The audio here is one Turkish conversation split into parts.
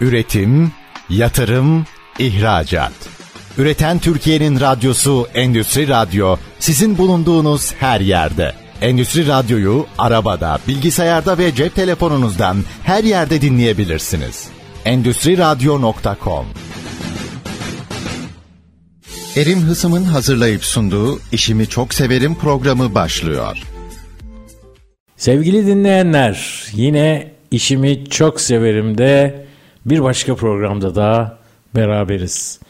Üretim, yatırım, ihracat. Üreten Türkiye'nin radyosu Endüstri Radyo sizin bulunduğunuz her yerde. Endüstri Radyo'yu arabada, bilgisayarda ve cep telefonunuzdan her yerde dinleyebilirsiniz. Endüstri Radyo.com Erim Hısım'ın hazırlayıp sunduğu İşimi Çok Severim programı başlıyor. Sevgili dinleyenler, yine işimi çok severim de bir başka programda daha beraberiz.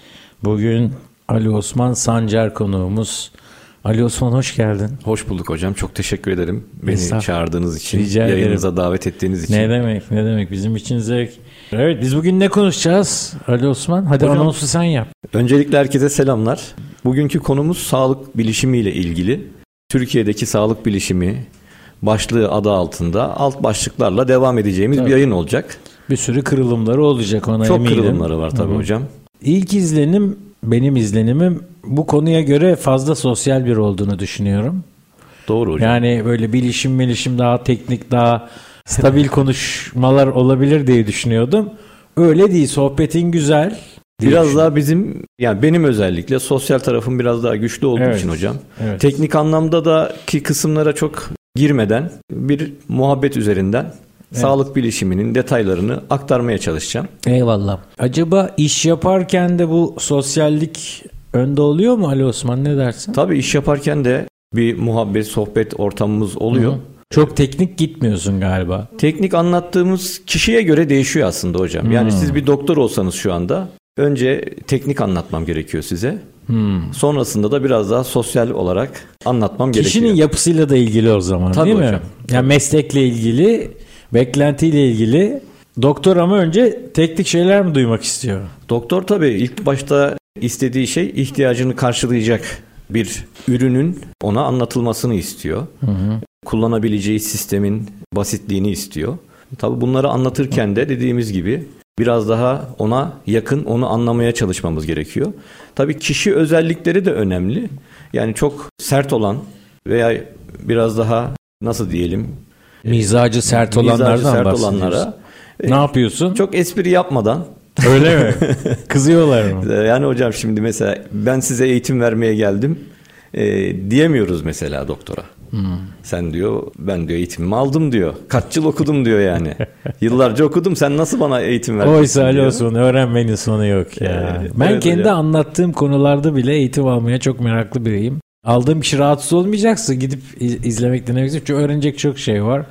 Bugün Ali Osman Sancar konuğumuz. Ali Osman hoş geldin. Hoş bulduk hocam. Çok teşekkür ederim. Beni çağırdığınız için, Rica ederim. davet ettiğiniz için. Ne demek ne demek bizim için zevk. Evet biz bugün ne konuşacağız Ali Osman? Hadi Hocam- anonsu sen yap. Öncelikle herkese selamlar. Bugünkü konumuz sağlık bilişimi ile ilgili. Türkiye'deki sağlık bilişimi başlığı adı altında alt başlıklarla devam edeceğimiz Tabii. bir yayın olacak. Bir sürü kırılımları olacak ona Çok eminim. kırılımları var tabii Hı hı. hocam. İlk izlenim benim izlenimim bu konuya göre fazla sosyal bir olduğunu düşünüyorum. Doğru hocam. Yani böyle bilişim bilişim daha teknik daha stabil konuşmalar olabilir diye düşünüyordum. Öyle değil sohbetin güzel. Biraz daha bizim yani benim özellikle sosyal tarafım biraz daha güçlü olduğu Evet. için hocam. Evet. Teknik anlamda da ki kısımlara çok girmeden bir muhabbet üzerinden sağlık bilişiminin detaylarını aktarmaya çalışacağım. Eyvallah. Acaba iş yaparken de bu sosyallik önde oluyor mu Ali Osman ne dersin? Tabii iş yaparken de bir muhabbet, sohbet ortamımız oluyor. Hı. Çok teknik gitmiyorsun galiba. Teknik anlattığımız kişiye göre değişiyor aslında hocam. Yani Hmm. siz bir doktor olsanız şu anda önce teknik anlatmam gerekiyor size. Hmm. Sonrasında da biraz daha sosyal olarak anlatmam Kişinin gerekiyor. yapısıyla da ilgili o zaman Tabii değil mi? hocam. Yani meslekle ilgili, beklentiyle ilgili. Doktor ama önce teknik şeyler mi duymak istiyor? Doktor tabii ilk başta istediği şey ihtiyacını karşılayacak bir ürünün ona anlatılmasını istiyor. Kullanabileceği sistemin basitliğini istiyor. Tabii bunları anlatırken de dediğimiz gibi biraz daha ona yakın, onu anlamaya çalışmamız gerekiyor. Tabii kişi özellikleri de önemli. Yani çok sert olan veya biraz daha nasıl diyelim Mizacı sert mizacı olanlardan sert bahsediyorsun. olanlara e, Ne yapıyorsun? çok espri yapmadan Öyle mi? Kızıyorlar mı? Yani hocam şimdi mesela ben size eğitim vermeye geldim e, diyemiyoruz mesela doktora. Hmm. Sen diyor ben diyor eğitimimi aldım diyor. Kaç yıl okudum diyor yani. Yıllarca okudum sen nasıl bana eğitim verdin? Oysa Ali Osman öğrenmenin sonu yok ya. Evet, ben evet kendi hocam. anlattığım konularda bile eğitim almaya çok meraklı biriyim. Aldığım kişi rahatsız olmayacaksa gidip iz- izlemek istiyorum. Çünkü öğrenecek çok şey var.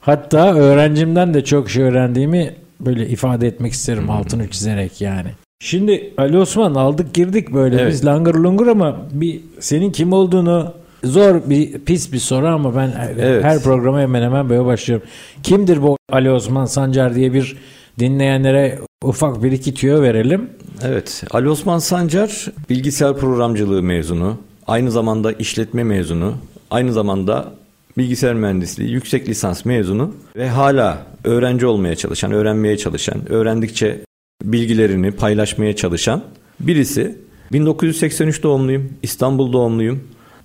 Hatta öğrencimden de çok şey öğrendiğimi böyle ifade etmek isterim altını çizerek yani. Şimdi Ali Osman aldık girdik böyle Evet. biz langır lungur ama bir senin kim olduğunu zor bir pis bir soru ama ben Evet. her programa hemen hemen böyle başlıyorum. Kimdir bu Ali Osman Sancar diye bir dinleyenlere ufak bir iki tüyo verelim. Evet Ali Osman Sancar bilgisayar programcılığı mezunu. Aynı zamanda işletme mezunu. Aynı zamanda bilgisayar mühendisliği yüksek lisans mezunu ve hala öğrenci olmaya çalışan, öğrenmeye çalışan, öğrendikçe bilgilerini paylaşmaya çalışan birisi. 1983 doğumluyum, İstanbul doğumluyum.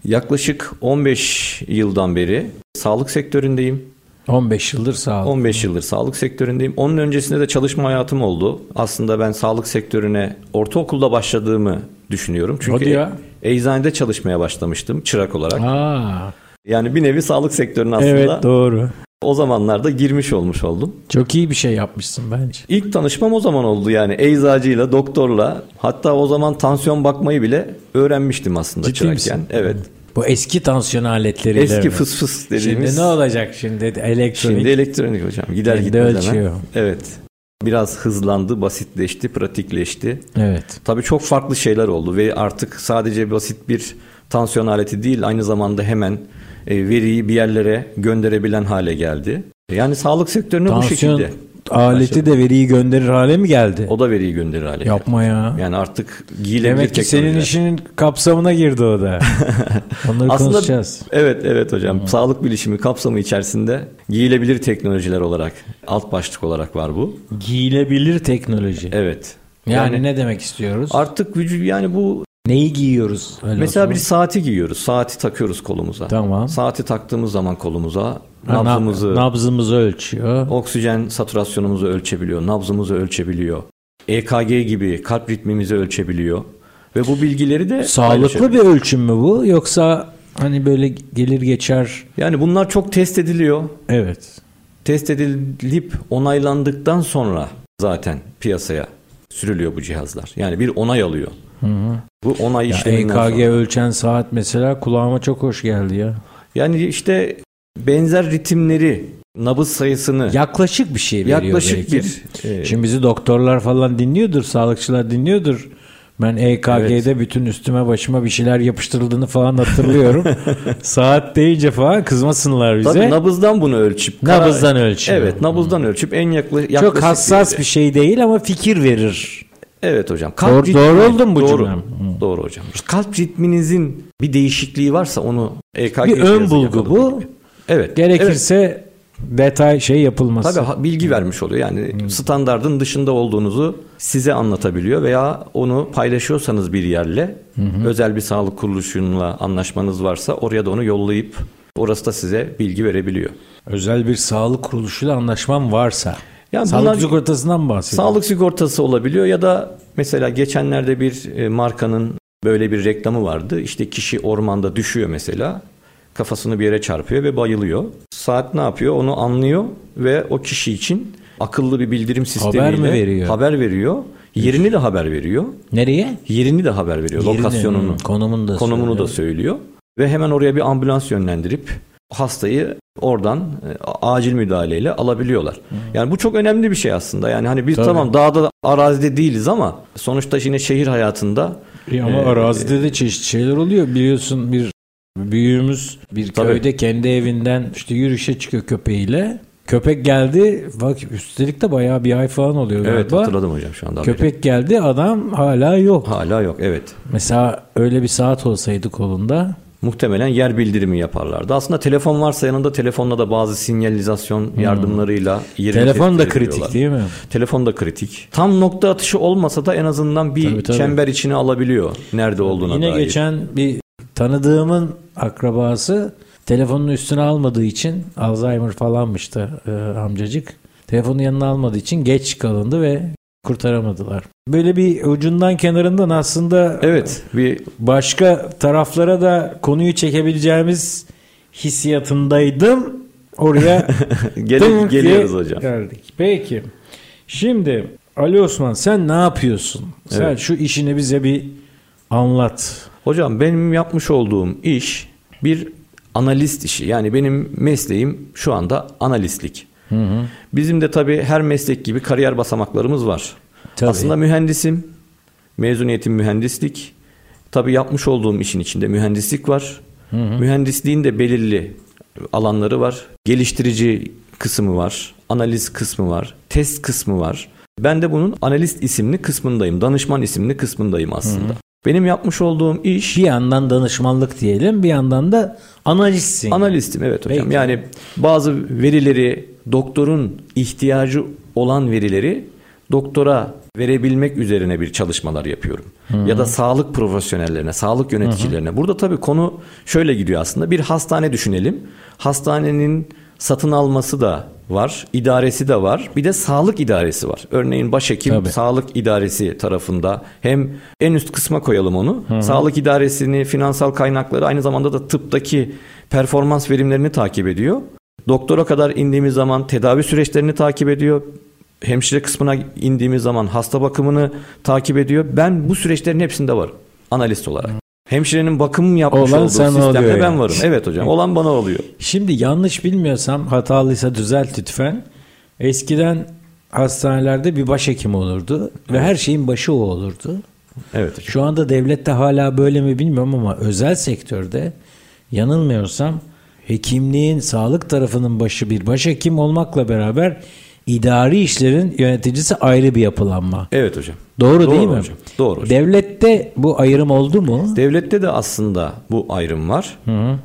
Yaklaşık 15 yıldan beri sağlık sektöründeyim. 15 yıldır sağ ol. 15 yıldır sağlık sektöründeyim. Onun öncesinde de çalışma hayatım oldu. Aslında ben sağlık sektörüne ortaokulda başladığımı düşünüyorum. Hadi Çünkü ya. Eczanede çalışmaya başlamıştım çırak olarak. Aa, Yani bir nevi sağlık sektörüne aslında evet doğru. o zamanlarda girmiş olmuş oldum. Çok iyi bir şey yapmışsın bence. İlk tanışmam o zaman oldu yani eczacıyla, doktorla. Hatta o zaman tansiyon bakmayı bile öğrenmiştim aslında Ciddi çırakken. misin? Evet. Bu eski tansiyon aletleriyle Eski fıs fıs dediğimiz. Şimdi ne olacak şimdi? Elektronik. Şimdi elektronik hocam. Gider Kendi gitmez ölçüyor. hemen. Evet. Biraz hızlandı, basitleşti, pratikleşti. Evet. Tabii çok farklı şeyler oldu ve artık sadece basit bir tansiyon aleti değil aynı zamanda hemen e, veriyi bir yerlere gönderebilen hale geldi. Yani sağlık sektörüne bu Tansiyon şekilde. Aleti başladı. de veriyi gönderir hale mi geldi? O da veriyi gönderir hale. Yapma ya. Yani artık giyilebilir Demek ki senin işinin kapsamına girdi o da. Onları Aslında konuşacağız. evet evet hocam. Sağlık bilişimi kapsamı içerisinde giyilebilir teknolojiler olarak alt başlık olarak var bu. Giyilebilir teknoloji. Evet. Yani, ne demek istiyoruz? Artık vücut yani bu Neyi giyiyoruz? Öyle Mesela bir saati giyiyoruz. Saati takıyoruz kolumuza. Tamam. Saati taktığımız zaman kolumuza Ha, nabzımızı, nabzımızı ölçüyor. oksijen satürasyonumuzu ölçebiliyor, nabzımızı ölçebiliyor. EKG gibi kalp ritmimizi ölçebiliyor. Ve bu bilgileri de Sağlıklı bir ölçüm mü bu yoksa hani böyle gelir geçer? Yani bunlar çok test ediliyor. Evet. Test edilip onaylandıktan sonra zaten piyasaya sürülüyor bu cihazlar. Yani bir onay alıyor. Bu onay Ya işleminden EKG sonra. ölçen saat mesela kulağıma çok hoş geldi ya. Yani işte benzer ritimleri, nabız sayısını Yaklaşık bir şey veriyor yaklaşık belki. bir e, Şimdi bizi doktorlar falan dinliyordur, sağlıkçılar dinliyordur. Ben EKG'de bütün üstüme başıma bir şeyler yapıştırıldığını falan hatırlıyorum. Saat deyince falan kızmasınlar bize. Tabii nabızdan bunu ölçüp Nabızdan ölçüyor. Evet, nabızdan ölçüp en yakla, yaklaşık Çok hassas yere. bir şey değil ama fikir verir. Evet hocam. Doğru- doğru oldu mu bu doğru, cümlem? Doğru hocam. Kalp ritminizin bir değişikliği varsa onu EKG Bir ön bulgu bu. gibi. Evet. evet. Gerekirse detay şey yapılması. Tabii bilgi vermiş oluyor. Yani standardın dışında olduğunuzu size anlatabiliyor veya onu paylaşıyorsanız bir yerle özel bir sağlık kuruluşuyla anlaşmanız varsa oraya da onu yollayıp orası da size bilgi verebiliyor. Özel bir sağlık kuruluşuyla anlaşmam varsa. Yani sağlık bunlar- sigortasından bahsediyorum. Sağlık sigortası olabiliyor ya da mesela geçenlerde bir e, markanın böyle bir reklamı vardı. İşte kişi ormanda düşüyor mesela. Kafasını bir yere çarpıyor ve bayılıyor. Saat ne yapıyor? Onu anlıyor ve o kişi için akıllı bir bildirim sistemiyle mi veriyor? Haber veriyor. Yerini de haber veriyor. Nereye? Yerini de haber veriyor. Yerini, lokasyonunu. konumunu da konumunu söylüyor. da söylüyor. Ve hemen oraya bir ambulans yönlendirip hastayı oradan e, acil müdahaleyle alabiliyorlar. Yani bu çok önemli bir şey aslında. Yani hani biz Tabii. tamam dağda arazide değiliz ama sonuçta yine şehir hayatında E ama Ee, arazide de çeşitli şeyler oluyor. Biliyorsun bir büyüğümüz bir Tabii. köyde kendi evinden işte yürüyüşe çıkıyor köpeğiyle. Köpek geldi. Bak üstelik de bayağı bir ay falan oluyor evet galiba. hatırladım hocam şu anda. Köpek geldi adam hala yok. hala yok evet. Mesela öyle bir saat olsaydı kolunda. Muhtemelen yer bildirimi yaparlardı. Aslında telefon varsa yanında telefonla da bazı sinyalizasyon yardımlarıyla yerini Hmm. Telefon da kritik değil mi? Telefon da kritik. Tam nokta atışı olmasa da en azından bir Tabii, tabii. çember içine alabiliyor nerede olduğuna Yine dair. geçen bir tanıdığımın akrabası telefonun üstüne almadığı için Alzheimer falanmış da e, amcacık. Telefonu yanına almadığı için geç kalındı ve kurtaramadılar. Böyle bir ucundan kenarından aslında Evet bir başka taraflara da konuyu çekebileceğimiz hissiyatındaydım. Oraya diye geliyoruz hocam. Geldik. Peki. Şimdi Ali Osman sen ne yapıyorsun? Sen Evet. şu işini bize bir anlat. Hocam benim yapmış olduğum iş bir analist işi. Yani benim mesleğim şu anda analistlik. Bizim de tabii her meslek gibi kariyer basamaklarımız var. Tabii. Aslında mühendisim. Mezuniyetim mühendislik. Tabii yapmış olduğum işin içinde mühendislik var. Mühendisliğin de belirli alanları var. Geliştirici kısmı var. Analiz kısmı var. Test kısmı var. Ben de bunun analist isimli kısmındayım. Danışman isimli kısmındayım aslında. Benim yapmış olduğum iş Bir yandan danışmanlık diyelim, bir yandan da analistsin. Analistim evet hocam. Peki. Yani bazı verileri doktorun ihtiyacı olan verileri doktora verebilmek üzerine bir çalışmalar yapıyorum. Ya da sağlık profesyonellerine, sağlık yöneticilerine. Burada tabii konu şöyle gidiyor aslında. Bir hastane düşünelim. Hastanenin satın alması da var, idaresi de var. Bir de sağlık idaresi var. Örneğin başhekim Tabii. sağlık idaresi tarafında hem en üst kısma koyalım onu. Sağlık idaresini, finansal kaynakları aynı zamanda da tıptaki performans verimlerini takip ediyor. Doktora kadar indiğimiz zaman tedavi süreçlerini takip ediyor. Hemşire kısmına indiğimiz zaman hasta bakımını takip ediyor. Ben bu süreçlerin hepsinde varım analist olarak. Hemşirenin bakım yapmış Olan olduğu sen sistemde ben yani. varım. Evet hocam. Olan bana oluyor. Şimdi yanlış bilmiyorsam hatalıysa düzelt lütfen. Eskiden hastanelerde bir başhekim olurdu ve her şeyin başı o olurdu. Evet hocam. Şu anda devlette hala böyle mi bilmiyorum ama özel sektörde yanılmıyorsam hekimliğin sağlık tarafının başı bir başhekim olmakla beraber idari işlerin yöneticisi ayrı bir yapılanma. Evet hocam. Doğru, Doğru değil mi? hocam, doğru hocam. Devlette bu ayrım oldu mu? Devlette de aslında bu ayrım var.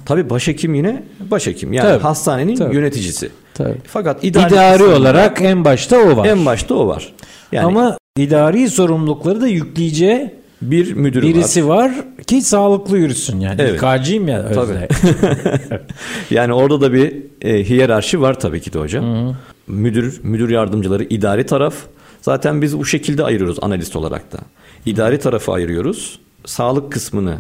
Tabii başhekim yine başhekim. Yani Tabii, hastanenin tabii. yöneticisi. Tabii. Fakat idari, İdari olarak en başta o var. en başta o var. Yani Ama idari sorumlulukları da yükleyeceği Bir müdür Birisi var. ki sağlıklı yürüsün yani. Evet. İK'cıyım ya özde. Yani orada da bir e, hiyerarşi var tabii ki de hocam. Müdür, müdür yardımcıları, idari taraf. Zaten biz bu şekilde ayırıyoruz analist olarak da. İdari tarafı ayırıyoruz. Sağlık kısmını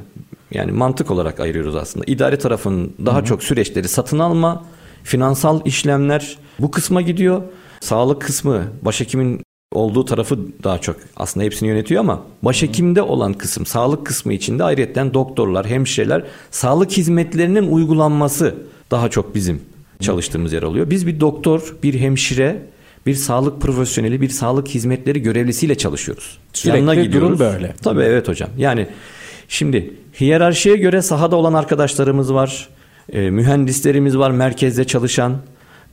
yani mantık olarak ayırıyoruz aslında. İdari tarafın daha çok süreçleri satın alma, finansal işlemler bu kısma gidiyor. Sağlık kısmı başhekimin olduğu tarafı daha çok aslında hepsini yönetiyor ama başhekimde olan kısım sağlık kısmı içinde ayrıca doktorlar, hemşireler sağlık hizmetlerinin uygulanması daha çok bizim çalıştığımız yer oluyor. Biz bir doktor, bir hemşire, bir sağlık profesyoneli, bir sağlık hizmetleri görevlisiyle çalışıyoruz. Sürekli durum böyle. Tabii evet hocam. Yani şimdi hiyerarşiye göre sahada olan arkadaşlarımız var. e, mühendislerimiz var merkezde çalışan.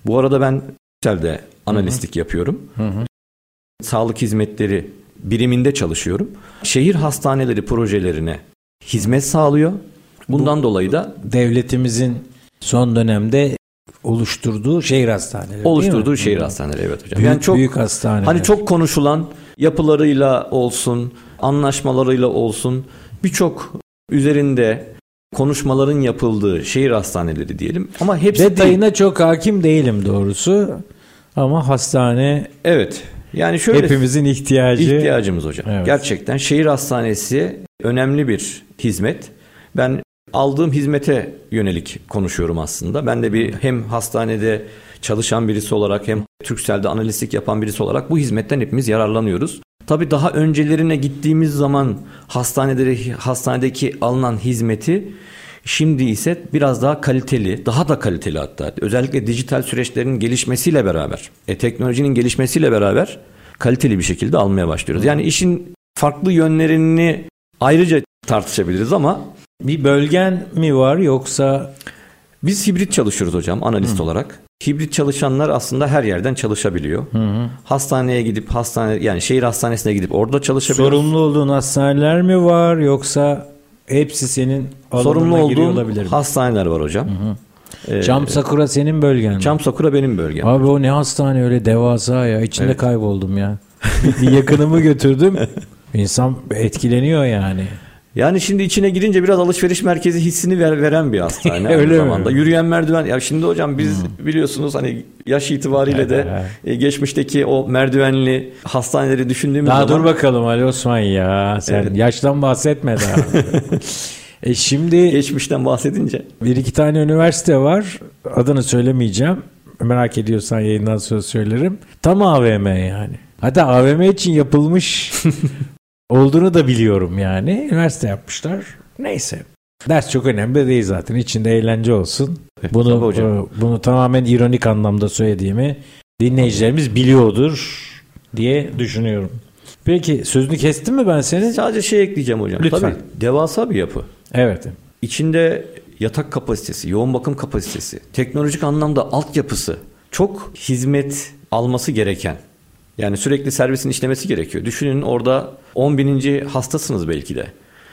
Bu arada ben de analistlik yapıyorum. Sağlık hizmetleri biriminde çalışıyorum. Şehir hastaneleri projelerine hizmet sağlıyor. Bundan dolayı da Devletimizin son dönemde oluşturduğu şehir hastaneleri. değil oluşturduğu şehir hastaneleri evet hocam. Büyük, yani çok büyük hastaneler. Hani çok konuşulan yapılarıyla olsun, anlaşmalarıyla olsun birçok üzerinde konuşmaların yapıldığı şehir hastaneleri diyelim. Ama hepsi değil. Detayına çok hakim değilim doğrusu. Ama hastane Evet. Yani şöyle hepimizin ihtiyacı. ihtiyacımız hocam. Evet. Gerçekten şehir hastanesi önemli bir hizmet. Ben aldığım hizmete yönelik konuşuyorum aslında. Ben de bir hem hastanede çalışan birisi olarak hem Türkcell'de analistlik yapan birisi olarak bu hizmetten hepimiz yararlanıyoruz. Tabii daha öncelerine gittiğimiz zaman hastaneleri hastanedeki alınan hizmeti şimdi ise biraz daha kaliteli, daha da kaliteli hatta. Özellikle dijital süreçlerin gelişmesiyle beraber, e, teknolojinin gelişmesiyle beraber kaliteli bir şekilde almaya başlıyoruz. Yani işin farklı yönlerini ayrıca tartışabiliriz ama Bir bölgen mi var yoksa biz hibrit çalışıyoruz hocam analist olarak. Hibrit çalışanlar aslında her yerden çalışabiliyor. Hastaneye gidip hastane yani şehir hastanesine gidip orada çalışabiliyor. sorumlu olduğun hastaneler mi var yoksa hepsi senin Sorumlu mi? hastaneler var hocam. Ee, Cam Sakura senin bölgen mi? Çam Sakura benim bölgem. Abi o ne hastane öyle devasa ya. İçinde Evet. kayboldum ya. bir yakınımı götürdüm. İnsan etkileniyor yani. Yani şimdi içine girince biraz alışveriş merkezi hissini ver- veren bir hastane Öyle mi? zamanda. Yürüyen merdiven. Ya şimdi hocam biz biliyorsunuz hani yaş itibariyle de e, geçmişteki o merdivenli hastaneleri düşündüğümüz Daha zaman dur bakalım Ali Osman ya. Sen Evet. yaştan bahsetme daha. e şimdi geçmişten bahsedince bir iki tane üniversite var. Adını söylemeyeceğim. Merak ediyorsan yayından sonra söylerim. Tam AVM yani. Hatta AVM için yapılmış olduğunu da biliyorum yani. Üniversite yapmışlar. Neyse. Ders çok önemli değil zaten. İçinde eğlence olsun. Tabii Bunu hocam. e, bunu tamamen ironik anlamda söylediğimi dinleyicilerimiz biliyordur diye düşünüyorum. Peki sözünü kestim mi ben senin? sadece şey ekleyeceğim hocam. Lütfen. Tabii devasa bir yapı. Evet. İçinde yatak kapasitesi, yoğun bakım kapasitesi, teknolojik anlamda altyapısı çok hizmet alması gereken. Yani sürekli servisin işlemesi gerekiyor. Düşünün orada 10 bininci hastasınız belki de.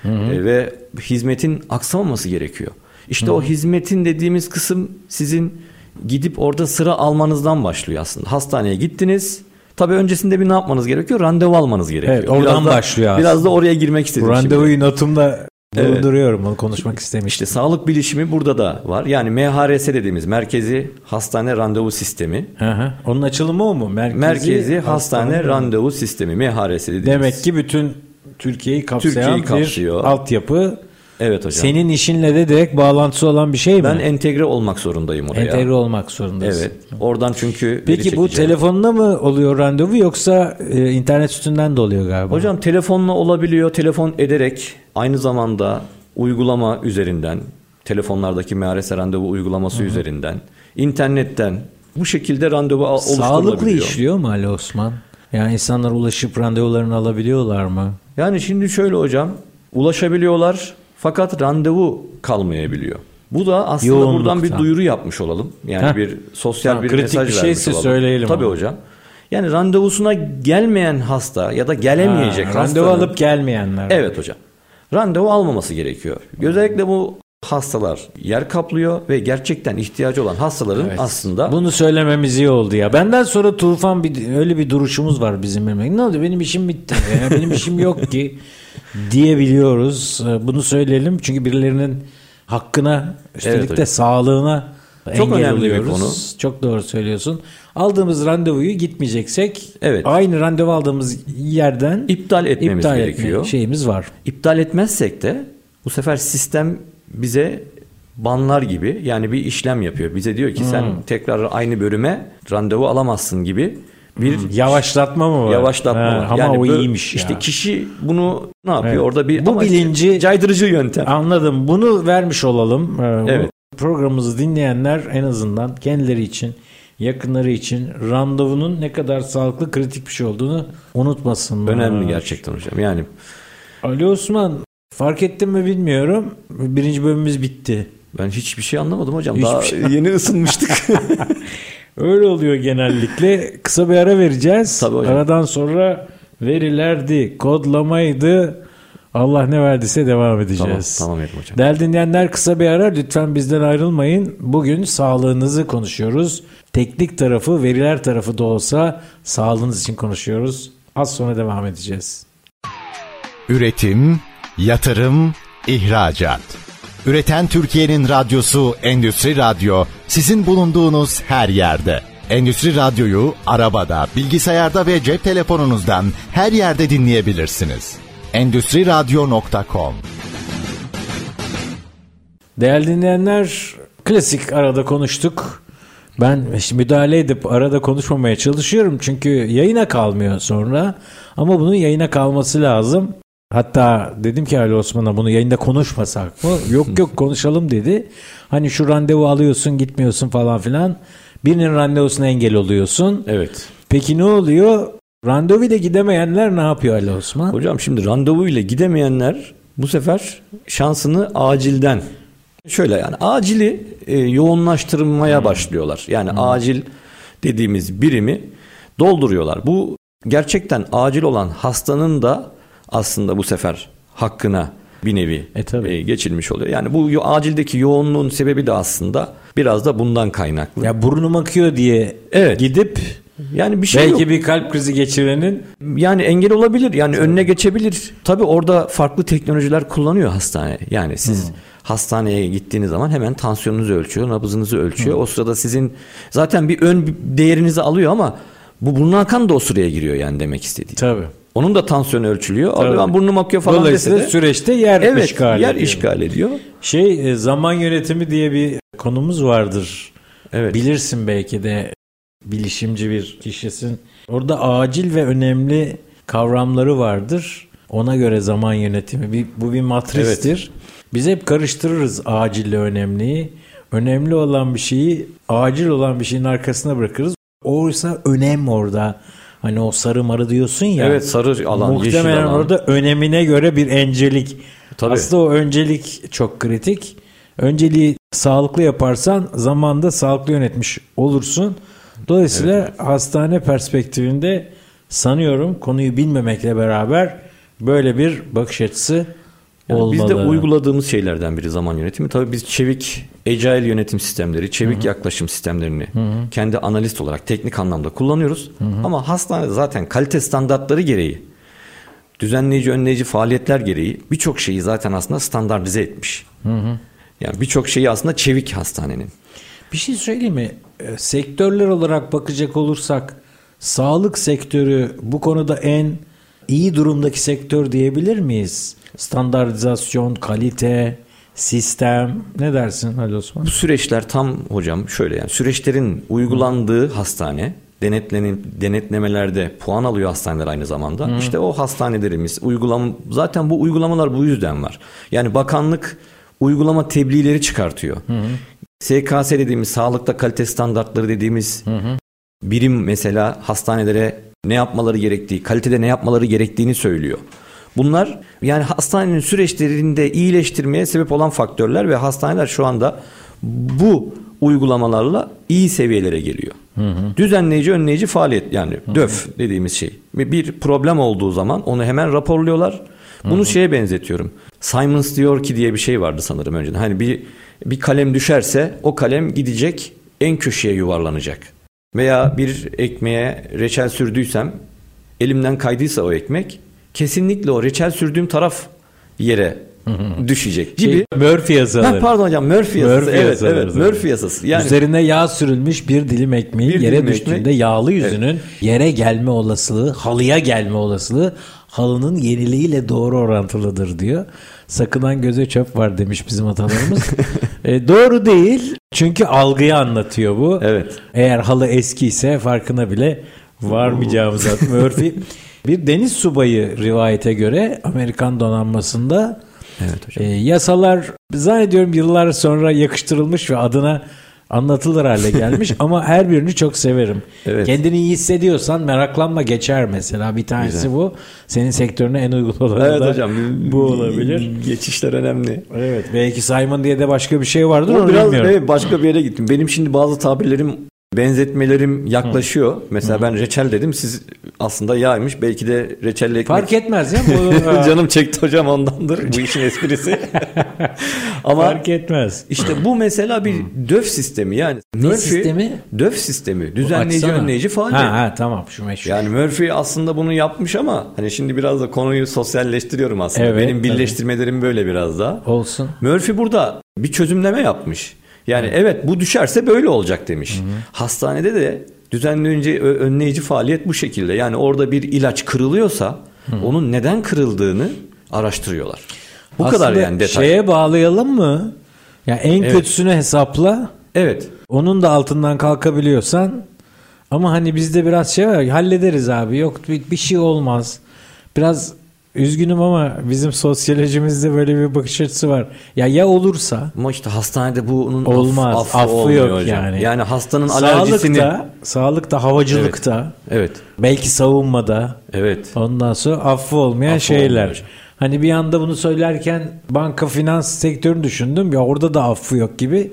E, ve hizmetin aksamaması gerekiyor. İşte o hizmetin dediğimiz kısım sizin gidip orada sıra almanızdan başlıyor aslında. Hastaneye gittiniz. Tabii öncesinde bir ne yapmanız gerekiyor? Randevu almanız gerekiyor. Evet, oradan Biraz da- başlıyor Biraz da oraya girmek istedim. Bu şimdi. randevuyu notumda Evet. bulunduruyorum. Onu konuşmak istemiştim. İşte sağlık bilişimi burada da var. Yani MHRS dediğimiz Merkezi Hastane Randevu Sistemi. Hı hı. Onun açılımı o mu? Merkezi, Merkezi Hastane Randevu Sistemi MHRS dediğimiz. Demek ki bütün Türkiye'yi kapsayan Türkiye'yi bir kapsıyor. altyapı. Evet hocam. Senin işinle de direkt bağlantısı olan bir şey mi? ben entegre olmak zorundayım oraya. Entegre olmak zorundasın. Evet. Oradan çünkü Peki bu telefonla mı oluyor randevu yoksa e, internet üstünden de oluyor galiba? Hocam telefonla olabiliyor. Telefon ederek aynı zamanda uygulama üzerinden telefonlardaki MHRS randevu uygulaması üzerinden internetten bu şekilde randevu al- Sağlıklı oluşturulabiliyor. işliyor mu Ali Osman? Yani insanlar ulaşıp randevularını alabiliyorlar mı? Yani şimdi şöyle hocam ulaşabiliyorlar fakat randevu kalmayabiliyor. Bu da aslında Yoğunluktan. buradan bir duyuru yapmış olalım. Yani Heh. bir sosyal Tamam, bir kritik mesaj bir vermiş şeyse olalım. söyleyelim Tabii onu. hocam. Yani randevusuna gelmeyen hasta ya da gelemeyecek Ha, randevu hastanın- alıp gelmeyenler. Evet hocam. Randevu almaması gerekiyor. Özellikle bu hastalar yer kaplıyor ve gerçekten ihtiyacı olan hastaların Evet. aslında Bunu söylememiz iyi oldu ya. Benden sonra Tufan bir öyle bir duruşumuz var bizim. Ne oldu? Benim işim bitti. Ya. Benim işim yok ki diyebiliyoruz. Ee, Bunu söyleyelim çünkü birilerinin hakkına üstelik Evet de hocam. sağlığına Çok engel önemli bir oluyoruz. konu. Çok doğru söylüyorsun. Aldığımız randevuyu gitmeyeceksek Evet. aynı randevu aldığımız yerden iptal etmemiz iptal gerekiyor. etme şeyimiz var. İptal etmezsek de bu sefer sistem bize banlar gibi yani bir işlem yapıyor. Bize diyor ki sen tekrar aynı bölüme randevu alamazsın gibi bir Yavaşlatma mı var? yavaşlatma Ha, var. Ama yani o bu- iyiymiş ya. İşte kişi bunu ne yapıyor? Evet. Orada bir Bu ama işte bilinci- caydırıcı yöntem. Anladım. Bunu vermiş olalım. Ee, bu Evet. Programımızı dinleyenler en azından kendileri için, yakınları için randevunun ne kadar sağlıklı, kritik bir şey olduğunu unutmasınlar. Önemli gerçekten hocam. Yani Ali Osman fark ettin mi bilmiyorum. Birinci bölümümüz bitti. ben hiçbir şey anlamadım hocam. Hiçbir Daha şey- yeni ısınmıştık. Öyle oluyor genellikle. Kısa bir ara vereceğiz. Tabii hocam. Aradan sonra verilerdi, kodlamaydı. Allah ne verdiyse devam edeceğiz. tamam, tamam hocam. Değerli dinleyenler kısa bir ara lütfen bizden ayrılmayın. Bugün sağlığınızı konuşuyoruz. Teknik tarafı, veriler tarafı da olsa sağlığınız için konuşuyoruz. Az sonra devam edeceğiz. Üretim, yatırım, ihracat. Üreten Türkiye'nin radyosu Endüstri Radyo sizin bulunduğunuz her yerde. Endüstri Radyo'yu arabada, bilgisayarda ve cep telefonunuzdan her yerde dinleyebilirsiniz. Endüstri Radyo.com Değerli dinleyenler klasik arada konuştuk. Ben şimdi müdahale edip arada konuşmamaya çalışıyorum çünkü yayına kalmıyor sonra. Ama bunun yayına kalması lazım. Hatta dedim ki Ali Osman'a bunu yayında konuşmasak mı? Yok yok konuşalım dedi. Hani şu randevu alıyorsun gitmiyorsun falan filan. Birinin randevusuna engel oluyorsun. Evet. Peki ne oluyor? Randevuyla gidemeyenler ne yapıyor Ali Osman? Hocam şimdi randevu ile gidemeyenler bu sefer şansını acilden şöyle yani acili e, yoğunlaştırmaya başlıyorlar. Yani acil dediğimiz birimi dolduruyorlar. Bu gerçekten acil olan hastanın da aslında bu sefer hakkına bir nevi E, tabii. e, geçilmiş oluyor. Yani bu yo- acildeki yoğunluğun sebebi de aslında biraz da bundan kaynaklı. Ya burnum akıyor diye Evet. gidip Yani bir şey belki yok. bir kalp krizi geçirenin Yani engel olabilir. Yani önüne geçebilir. Tabii orada farklı teknolojiler kullanıyor hastane. Yani siz hastaneye gittiğiniz zaman hemen tansiyonunuzu ölçüyor, nabzınızı ölçüyor. O sırada sizin zaten bir ön değerinizi alıyor ama bu burnu akan da o sıraya giriyor yani demek istediği. tabii. Onun da tansiyonu ölçülüyor. Tabii. Abi ben burnum akıyor falan dese Dolayısıyla de süreçte yer evet, işgal yer ediyor. işgal ediyor. Şey e, zaman yönetimi diye bir konumuz vardır. Evet. Bilirsin belki de bilişimci bir kişisin. Orada acil ve önemli kavramları vardır. Ona göre zaman yönetimi. Bir, bu bir matristir. Biz hep karıştırırız acille önemliyi. Önemli olan bir şeyi acil olan bir şeyin arkasına bırakırız. Oysa önem orada. Hani o sarı marı diyorsun ya. Evet sarı alan, yeşil Muhtemelen alan. orada önemine göre bir encelik. Tabii. Aslında o öncelik çok kritik. Önceliği sağlıklı yaparsan zamanda sağlıklı yönetmiş olursun. Dolayısıyla hastane perspektifinde sanıyorum konuyu bilmemekle beraber böyle bir bakış açısı Yani olmalı. Biz de uyguladığımız şeylerden biri zaman yönetimi. Tabii biz çevik agile yönetim sistemleri, çevik yaklaşım sistemlerini kendi analist olarak teknik anlamda kullanıyoruz. Ama hastane zaten kalite standartları gereği düzenleyici, önleyici faaliyetler gereği birçok şeyi zaten aslında standartize etmiş. Yani birçok şeyi aslında çevik hastanenin. Bir şey söyleyeyim mi? E, Sektörler olarak bakacak olursak sağlık sektörü bu konuda en iyi durumdaki sektör diyebilir miyiz? Standartizasyon, kalite, sistem ne dersin Ali Osman? Bu süreçler tam hocam şöyle yani süreçlerin uygulandığı hastane denetlenin denetlemelerde puan alıyor hastaneler aynı zamanda. İşte o hastanelerimiz uygulam zaten bu uygulamalar bu yüzden var. Yani bakanlık uygulama tebliğleri çıkartıyor. SKS dediğimiz sağlıkta kalite standartları dediğimiz birim mesela hastanelere ne yapmaları gerektiği, kalitede ne yapmaları gerektiğini söylüyor. Bunlar yani hastanenin süreçlerinde iyileştirmeye sebep olan faktörler ve hastaneler şu anda bu uygulamalarla iyi seviyelere geliyor. Düzenleyici, önleyici faaliyet yani DÖF dediğimiz şey. Bir problem olduğu zaman onu hemen raporluyorlar. Bunu şeye benzetiyorum. Simons diyor ki diye bir şey vardı sanırım önceden. Hani bir bir kalem düşerse o kalem gidecek en köşeye yuvarlanacak. Veya bir ekmeğe reçel sürdüysem elimden kaydıysa o ekmek kesinlikle o reçel sürdüğüm taraf yere düşecek gibi. Şey, Murphy yasaları. Ha, pardon hocam Murphy yasası. Murphy evet yasaları evet. Murphy yasası. Yani Üzerine yağ sürülmüş bir dilim ekmeği Bir yere dilim düştüğünde ekmek. yağlı yüzünün yere gelme olasılığı, halıya gelme olasılığı halının yeniliğiyle doğru orantılıdır diyor. Sakınan göze çöp var demiş bizim atalarımız. E, doğru değil. Çünkü algıyı anlatıyor bu. Evet. Eğer halı eski ise farkına bile varmayacağımız. Murphy bir deniz subayı rivayete göre Amerikan donanmasında Evet hocam. e, yasalar zannediyorum yıllar sonra yakıştırılmış ve adına anlatılır hale gelmiş ama her birini çok severim. Evet. Kendini iyi hissediyorsan meraklanma geçer mesela bir tanesi Güzel. bu. Senin sektörüne en uygun olanı Evet da hocam. bu olabilir. Geçişler önemli. Evet belki Simon diye de başka bir şey vardır O onu biraz bilmiyorum. evet, başka bir yere gittim. Benim şimdi bazı tabirlerim benzetmelerim yaklaşıyor. Mesela ben reçel dedim. Siz aslında yağymış. Belki de reçelle ekmek. Fark etmez ya. Bu, Canım çekti hocam ondandır. Bu işin esprisi. Ama Fark etmez. işte bu mesela bir döf sistemi yani. Ne sistemi? Döf sistemi. Düzenleyici, Açsana. önleyici faaliyet. Ha, ha tamam şu meşhur. Yani Murphy aslında bunu yapmış ama hani şimdi biraz da konuyu sosyalleştiriyorum aslında. Evet, Benim birleştirmelerim böyle biraz daha. Olsun. Murphy burada bir çözümleme yapmış. Yani evet bu düşerse böyle olacak demiş. Hastanede de düzenleyici, önleyici faaliyet bu şekilde. Yani orada bir ilaç kırılıyorsa onun neden kırıldığını araştırıyorlar. Bu kadar Aslında yani detay. Şeye bağlayalım mı? Ya en Evet. kötüsünü hesapla. Evet. Onun da altından kalkabiliyorsan ama hani bizde biraz şey var hallederiz abi yok bir, bir şey olmaz. Biraz üzgünüm ama bizim sosyolojimizde böyle bir bakış açısı var. Ya ya olursa Ama işte hastanede bunun Olmaz, affı, affı olmuyor yok hocam. yani. Yani hastanın alerjisini... sağlıkta, sağlıkta, havacılıkta, Evet. belki savunmada Evet. ondan sonra affı olmayan Affı şeyler. olmuyor. Hani bir anda bunu söylerken banka finans sektörünü düşündüm ya orada da affı yok gibi.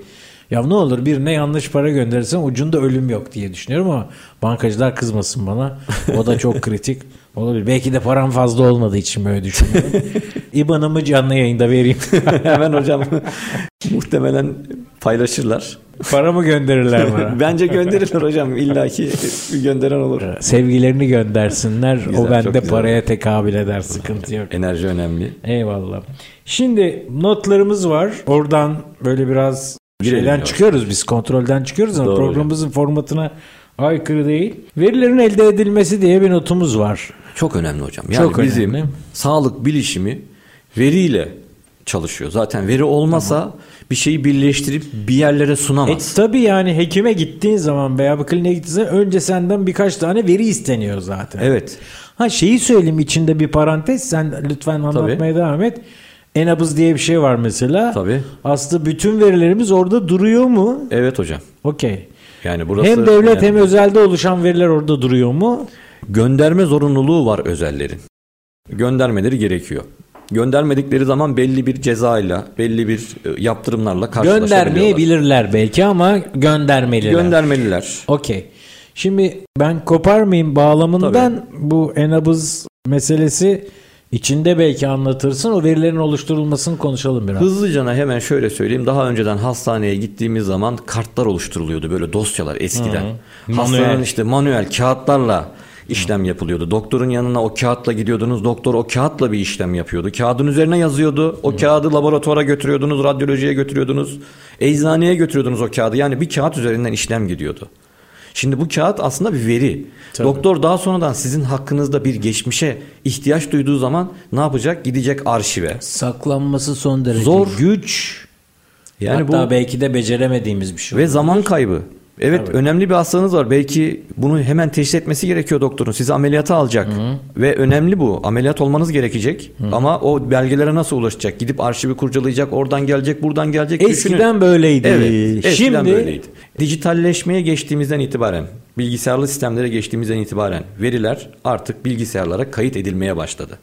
Ya ne olur birine yanlış para gönderirsen ucunda ölüm yok diye düşünüyorum ama bankacılar kızmasın bana. O da çok kritik. Olabilir. Belki de param fazla olmadığı için böyle düşünüyorum. İban'ımı canlı yayında vereyim. Hemen hocam muhtemelen paylaşırlar. Paramı gönderirler bana. Bence gönderirler hocam. İlla ki gönderen olur. Sevgilerini göndersinler. Güzel, o bende paraya tekabül eder. Sıkıntı yok. Enerji önemli. Eyvallah. Şimdi notlarımız var. Oradan böyle biraz Girelim şeyden ya. çıkıyoruz biz. Kontrolden çıkıyoruz ama Doğru programımızın formatına aykırı değil. Verilerin elde edilmesi diye bir notumuz var. Çok önemli hocam. Yani Çok bizim önemli. sağlık bilişimi veriyle çalışıyor. Zaten veri olmasa bir şeyi birleştirip bir yerlere E sunamaz. tabi yani hekime gittiğin zaman veya bir kliniğe gittiğin zaman önce senden birkaç tane veri isteniyor zaten. evet. Ha şeyi söyleyeyim içinde bir parantez sen lütfen anlatmaya devam et. Enabız diye bir şey var mesela. Tabii. Aslında bütün verilerimiz orada duruyor mu? Evet hocam. Okey. Yani burası Hem devlet önemli. hem özelde oluşan veriler orada duruyor mu? Gönderme zorunluluğu var özellerin. Göndermeleri gerekiyor. Göndermedikleri zaman belli bir cezayla, belli bir e, yaptırımlarla karşılaşabiliyorlar. Göndermeyebilirler belki ama göndermeliler. Göndermeliler. Okey. Şimdi ben koparmayayım bağlamından bu enabız meselesi içinde belki anlatırsın. O verilerin oluşturulmasını konuşalım biraz. Hızlıcana hemen şöyle söyleyeyim. Daha önceden hastaneye gittiğimiz zaman kartlar oluşturuluyordu. Böyle dosyalar eskiden. Hı. Hastanın Manuel. işte manuel kağıtlarla işlem yapılıyordu. Doktorun yanına o kağıtla gidiyordunuz. Doktor o kağıtla bir işlem yapıyordu. Kağıdın üzerine yazıyordu. O kağıdı laboratuvara götürüyordunuz, radyolojiye götürüyordunuz. Eczaneye götürüyordunuz o kağıdı. Yani bir kağıt üzerinden işlem gidiyordu. Şimdi bu kağıt aslında bir veri. Tabii. Doktor daha sonradan sizin hakkınızda bir geçmişe ihtiyaç duyduğu zaman ne yapacak? Gidecek arşive. Saklanması son derece Zor. güç. Yani Hatta bu belki de beceremediğimiz bir şey. ve zaman kaybı. Evet önemli bir hastanız var. Belki bunu hemen teşhis etmesi gerekiyor doktorun. Sizi ameliyata alacak. Ve önemli bu. Ameliyat olmanız gerekecek. Ama o belgelere nasıl ulaşacak? Gidip arşivi kurcalayacak. Oradan gelecek, buradan gelecek. Eskiden Düşünün. böyleydi. Evet. Eskiden Şimdi böyleydi. Dijitalleşmeye geçtiğimizden itibaren, bilgisayarlı sistemlere geçtiğimizden itibaren veriler artık bilgisayarlara kayıt edilmeye başladı.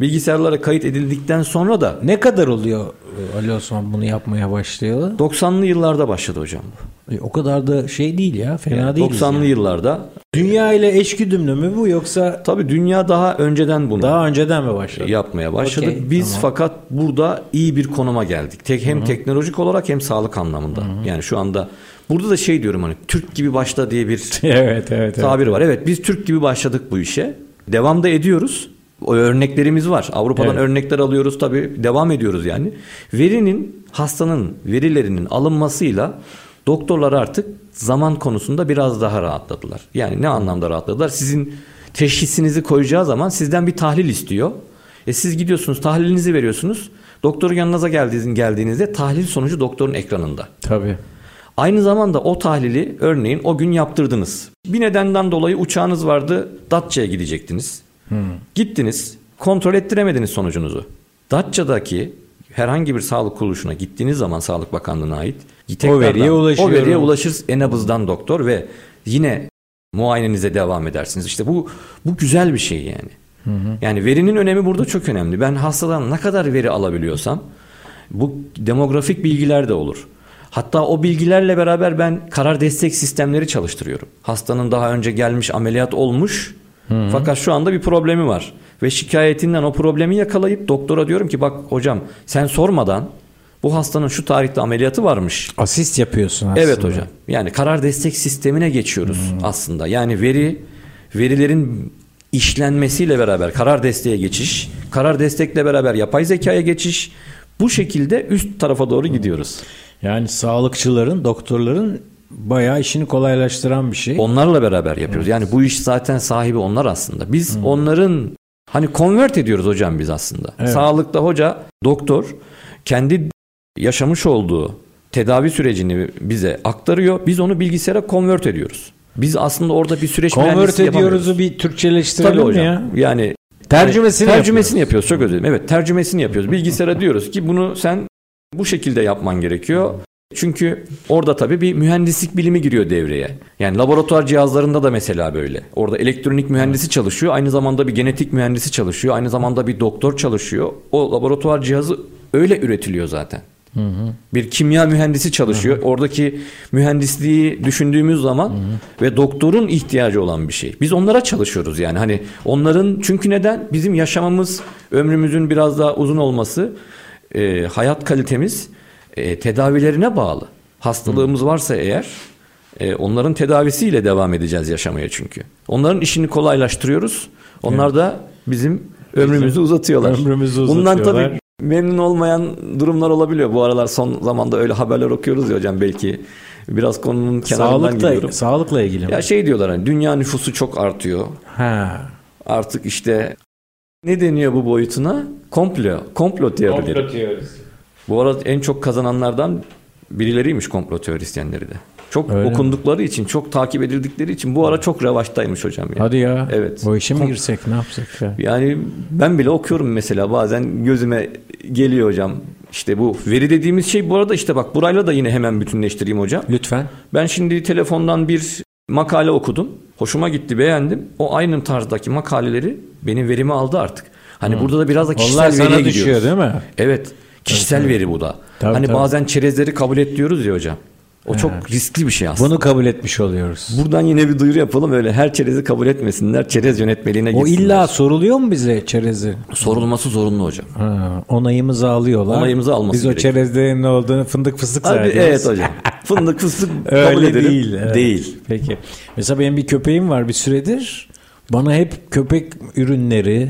Bilgisayarlara kayıt edildikten sonra da ne kadar oluyor e, Ali Osman bunu yapmaya başlayalı? 90'lı yıllarda başladı hocam bu. E, o kadar da şey değil ya. Fena Yani değiliz 90'lı yani. yıllarda Dünya ile eşgüdümlü mü bu yoksa Tabii dünya daha önceden bunu daha önceden mi başladı? yapmaya başladı. Okey, Biz tamam. fakat burada iyi bir konuma geldik. Tek hem teknolojik olarak hem sağlık anlamında. Yani şu anda burada da şey diyorum hani Türk gibi başla diye bir evet evet. evet. tabir var. Evet biz Türk gibi başladık bu işe. Devam da ediyoruz. O örneklerimiz var. Avrupa'dan Evet. örnekler alıyoruz tabii. Devam ediyoruz yani. Verinin hastanın verilerinin alınmasıyla doktorlar artık zaman konusunda biraz daha rahatladılar. Yani ne anlamda rahatladılar? Sizin teşhisinizi koyacağı zaman sizden bir tahlil istiyor. E siz gidiyorsunuz tahlilinizi veriyorsunuz. Doktorun yanınıza geldiğiniz- geldiğinizde tahlil sonucu doktorun ekranında. Tabii. Aynı zamanda o tahlili örneğin o gün yaptırdınız. Bir nedenden dolayı uçağınız vardı Datça'ya gidecektiniz. Gittiniz kontrol ettiremediniz sonucunuzu. Datça'daki herhangi bir sağlık kuruluşuna gittiğiniz zaman Sağlık Bakanlığı'na ait tekrardan veriye ulaşıyor. O veriye ulaşır en nabızdan doktor ve yine muayenenize devam edersiniz. İşte bu bu güzel bir şey yani. Yani verinin önemi burada çok önemli. Ben hastadan ne kadar veri alabiliyorsam bu demografik bilgiler de olur. Hatta o bilgilerle beraber ben karar destek sistemleri çalıştırıyorum. Hastanın daha önce gelmiş ameliyat olmuş fakat şu anda bir problemi var. Ve şikayetinden o problemi yakalayıp doktora diyorum ki bak hocam sen sormadan bu hastanın şu tarihte ameliyatı varmış. Asist yapıyorsun aslında. Evet hocam. Yani karar destek sistemine geçiyoruz aslında. Yani veri verilerin işlenmesiyle beraber karar desteğe geçiş, karar destekle beraber yapay zekaya geçiş bu şekilde üst tarafa doğru gidiyoruz. Yani sağlıkçıların, doktorların bayağı işini kolaylaştıran bir şey. Onlarla beraber yapıyoruz. Yani bu iş zaten sahibi onlar aslında. Biz onların hani convert ediyoruz hocam biz aslında. Evet. Sağlıkta hoca, doktor kendi yaşamış olduğu tedavi sürecini bize aktarıyor. Biz onu bilgisayara convert ediyoruz. Biz aslında orada bir süreç yapamıyoruz. ediyoruzu bir Tabii Türkçeleştirelim mi hocam. ya? Yani Tercümesini yani tercümesini yapıyoruz. Çok özür dilerim. Evet, tercümesini yapıyoruz. Bilgisayara diyoruz ki bunu sen bu şekilde yapman gerekiyor. Çünkü orada tabii bir mühendislik bilimi giriyor devreye. Yani laboratuvar cihazlarında da mesela böyle. Orada elektronik mühendisi çalışıyor. Aynı zamanda bir genetik mühendisi çalışıyor. Aynı zamanda bir doktor çalışıyor. O laboratuvar cihazı öyle üretiliyor zaten. Bir kimya mühendisi çalışıyor. Oradaki mühendisliği düşündüğümüz zaman ve doktorun ihtiyacı olan bir şey. Biz onlara çalışıyoruz yani. Hani onların çünkü neden? Bizim yaşamamız, ömrümüzün biraz daha uzun olması, e, hayat kalitemiz e, tedavilerine bağlı. Hastalığımız varsa eğer e, onların tedavisiyle devam edeceğiz yaşamaya çünkü. Onların işini kolaylaştırıyoruz. Onlar da bizim ömrümüzü uzatıyorlar. Ömrümüzü Bundan uzatıyorlar. tabii memnun olmayan durumlar olabiliyor. Bu aralar son zamanda öyle haberler okuyoruz ya hocam belki biraz konunun kenarından Sağlıkla, gidiyorum. sağlıkla ilgili mi? Ya şey diyorlar hani dünya nüfusu çok artıyor. Ha. Artık işte ne deniyor bu boyutuna? Komplo, komplo teorileri. Bu arada en çok kazananlardan birileriymiş komplo teorisyenleri de. Çok Öyle mi? okundukları için, çok takip edildikleri için bu ara çok revaçtaymış hocam ya. Hadi ya. Evet. Bu işe mi girsek ne yapsak ya? Yani ben bile okuyorum mesela bazen gözüme geliyor hocam. İşte bu veri dediğimiz şey bu arada işte bak burayla da yine hemen bütünleştireyim hocam. Lütfen. Ben şimdi telefondan bir makale okudum. Hoşuma gitti, beğendim. O aynı tarzdaki makaleleri benim verimi aldı artık. Hani burada da biraz da kişisel Onlar sana veriye düşüyor gidiyoruz. değil mi? Evet. Kişisel veri bu da. Tabii, hani tabii. bazen çerezleri kabul et diyoruz ya hocam. O çok riskli bir şey aslında. Bunu kabul etmiş oluyoruz. Buradan yine bir duyuru yapalım öyle her çerezi kabul etmesinler. Çerez yönetmeliğine O gitsinler. illa soruluyor mu bize çerezi? sorulması zorunlu hocam. Ha, onayımızı alıyorlar. Onayımızı alması Biz o gerekiyor. çerezlerin ne olduğunu fındık fıstık zannediyoruz. evet hocam. Fındık fıstık kabul Öyle edelim. değil. evet. Değil. Peki. Mesela benim bir köpeğim var bir süredir. Bana hep köpek ürünleri,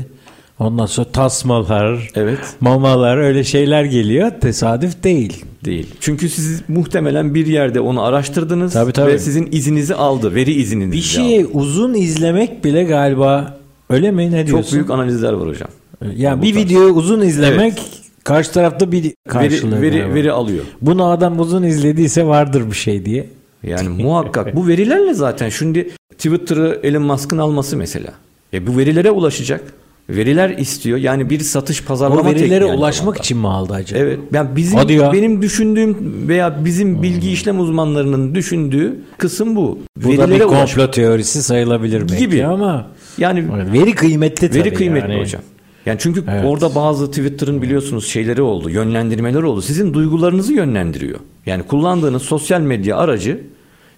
ondan sonra tasmalar, Evet. mamalar öyle şeyler geliyor. Tesadüf değil. Değil. Çünkü siz muhtemelen bir yerde onu araştırdınız Tabii, tabii. ve sizin izninizi aldı. Veri izninizi Bir şeyi uzun izlemek bile galiba öyle mi? Ne diyorsun? Çok büyük analizler var hocam. Yani bir tarz. videoyu uzun izlemek karşı tarafta bir karşılığı. Veri, veri, galiba. veri alıyor. Bunu adam uzun izlediyse vardır bir şey diye. Yani muhakkak bu verilerle zaten şimdi Twitter'ı Elon Musk'ın alması mesela. E bu verilere ulaşacak. Veriler istiyor. Yani bir satış pazarlama O verilere ulaşmak zamanda. için mi aldı acaba? Evet. Yani bizim Hadi ya. Hmm. benim düşündüğüm veya bizim bilgi işlem uzmanlarının düşündüğü kısım bu. Bu da bir Verilere ulaşmak. komplo teorisi sayılabilir belki Gibi. ama Yani veri kıymetli tabii. Veri kıymetli yani. hocam. Yani çünkü Evet. orada bazı Twitter'ın biliyorsunuz şeyleri oldu, yönlendirmeler oldu. Sizin duygularınızı yönlendiriyor. Yani kullandığınız sosyal medya aracı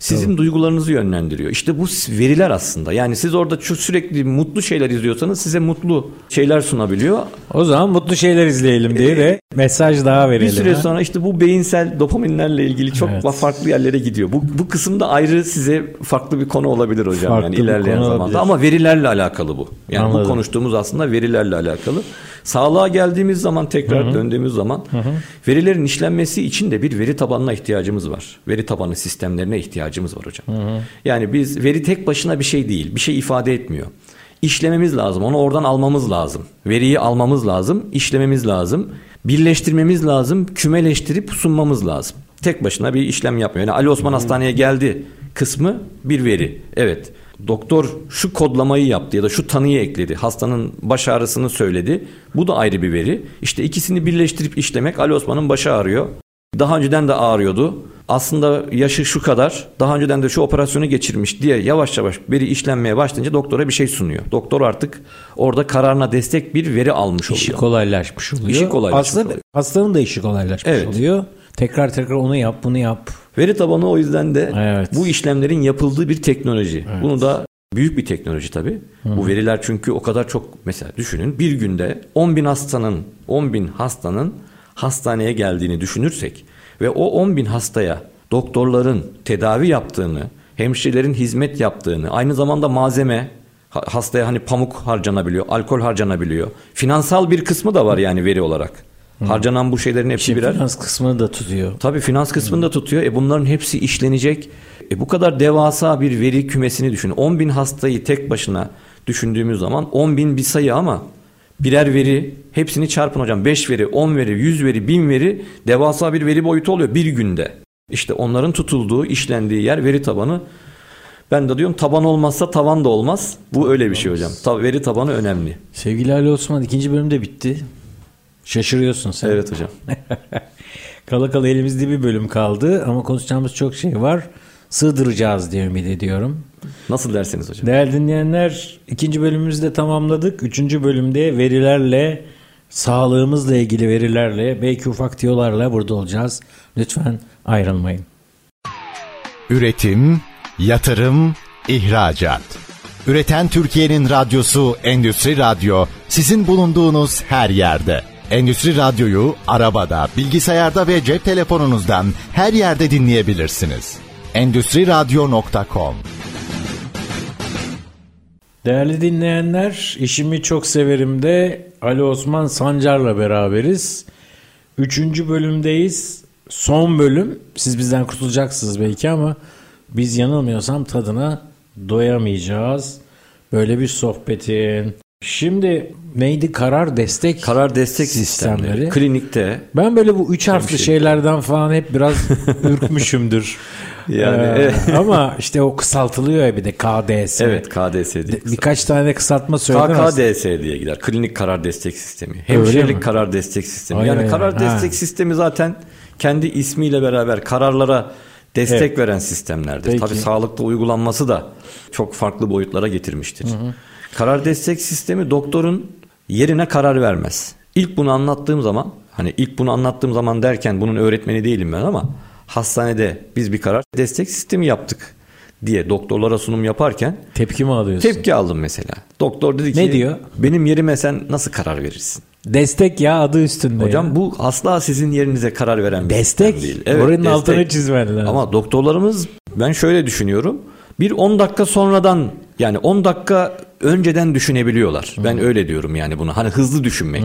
Sizin duygularınızı yönlendiriyor. İşte bu veriler aslında. Yani siz orada şu sürekli mutlu şeyler izliyorsanız size mutlu şeyler sunabiliyor. O zaman mutlu şeyler izleyelim diye de mesaj daha verelim. Bir süre ha? sonra işte bu beyinsel dopaminlerle ilgili çok Evet. farklı yerlere gidiyor. Bu bu kısımda ayrı size farklı bir konu olabilir hocam Farklı yani ilerleyen zamanda. olabilir. Ama verilerle alakalı bu. Yani Anladım. bu konuştuğumuz aslında verilerle alakalı. Sağlığa geldiğimiz zaman tekrar döndüğümüz zaman verilerin işlenmesi için de bir veri tabanına ihtiyacımız var. Veri tabanı sistemlerine ihtiyacımız var hocam. Yani biz veri tek başına bir şey değil. Bir şey ifade etmiyor. İşlememiz lazım. Onu oradan almamız lazım. Veriyi almamız lazım, işlememiz lazım, birleştirmemiz lazım, kümeleştirip sunmamız lazım. Tek başına bir işlem yapmıyor. Yani Ali Osman hastaneye geldi kısmı bir veri. Evet. Doktor şu kodlamayı yaptı ya da şu tanıyı ekledi. Hastanın baş ağrısını söyledi. Bu da ayrı bir veri. İşte ikisini birleştirip işlemek Ali Osman'ın başı ağrıyor. Daha önceden de ağrıyordu. Aslında yaşı şu kadar. Daha önceden de şu operasyonu geçirmiş diye yavaş yavaş veri işlenmeye başlayınca doktora bir şey sunuyor. Doktor artık orada kararına destek bir veri almış oluyor. İşi kolaylaşmış oluyor. İşi kolaylaşmış Aslında oluyor. hastanın da işi kolaylaşmış Evet. oluyor. Tekrar tekrar onu yap, bunu yap. Veri tabanı o yüzden de Evet. bu işlemlerin yapıldığı bir teknoloji. Bunu da büyük bir teknoloji tabii. Bu veriler çünkü o kadar çok mesela düşünün bir günde 10 bin hastanın 10 bin hastanın hastaneye geldiğini düşünürsek ve o 10 bin hastaya doktorların tedavi yaptığını, hemşirelerin hizmet yaptığını, aynı zamanda malzeme ha- hastaya hani pamuk harcanabiliyor, alkol harcanabiliyor. Finansal bir kısmı da var yani veri olarak. Harcanan bu şeylerin hepsi Şimdi birer finans kısmını da tutuyor. Tabii finans kısmını da tutuyor. E bunların hepsi işlenecek. E bu kadar devasa bir veri kümesini düşün. 10 bin hastayı tek başına düşündüğümüz zaman 10 bin bir sayı ama birer veri hepsini çarpın hocam. 5 veri, 10 veri, 100 veri, 1000 veri devasa bir veri boyutu oluyor bir günde. İşte onların tutulduğu, işlendiği yer veri tabanı. Ben de diyorum taban olmazsa tavan da olmaz. Bu öyle bir şey hocam. Ta- veri tabanı önemli. Sevgili Ali Osman ikinci bölüm de bitti. Şaşırıyorsun sen. Evet hocam. Kala kala elimizde bir bölüm kaldı ama konuşacağımız çok şey var. Sığdıracağız diye ümit ediyorum. Nasıl derseniz hocam. Değerli dinleyenler ikinci bölümümüzü de tamamladık. Üçüncü bölümde verilerle, sağlığımızla ilgili verilerle, belki ufak tiyolarla burada olacağız. Lütfen ayrılmayın. Üretim, yatırım, ihracat. Üreten Türkiye'nin radyosu Endüstri Radyo sizin bulunduğunuz her yerde. Endüstri Radyo'yu arabada, bilgisayarda ve cep telefonunuzdan her yerde dinleyebilirsiniz. Endüstri Radyo.com Değerli dinleyenler, işimi çok severim de Ali Osman Sancar'la beraberiz. Üçüncü bölümdeyiz. Son bölüm. Siz bizden kurtulacaksınız belki ama biz yanılmıyorsam tadına doyamayacağız. Böyle bir sohbetin. Şimdi neydi karar destek? Karar destek sistemleri. Klinikte Ben böyle bu üç harfli şeylerden falan hep biraz ürkmüşümdür. Yani, Ee, ama işte o kısaltılıyor ya bir de KDS. evet KDS diye. Birkaç tane kısaltma söyledin. KKDS diye gider. Klinik karar destek sistemi. mi? Hemşirelik karar destek sistemi. Ay, yani ay, karar ay. destek Ha. sistemi zaten kendi ismiyle beraber kararlara destek Evet. veren sistemlerdir. Peki. Tabii sağlıkta uygulanması da çok farklı boyutlara getirmiştir. Karar destek sistemi doktorun yerine karar vermez. İlk bunu anlattığım zaman hani ilk bunu anlattığım zaman derken bunun öğretmeni değilim ben ama hastanede biz bir karar destek sistemi yaptık diye doktorlara sunum yaparken Tepki mi alıyorsun? Tepki aldım mesela. Doktor dedi ki Ne diyor? benim yerime sen nasıl karar verirsin? Destek ya adı üstünde. Hocam ya. bu asla sizin yerinize karar veren bir destek. değil. Oranın destek. altını çizmen lazım. Ama doktorlarımız ben şöyle düşünüyorum. Bir 10 dakika sonradan yani 10 dakika önceden düşünebiliyorlar. Ben öyle diyorum yani bunu. Hani hızlı düşünmek.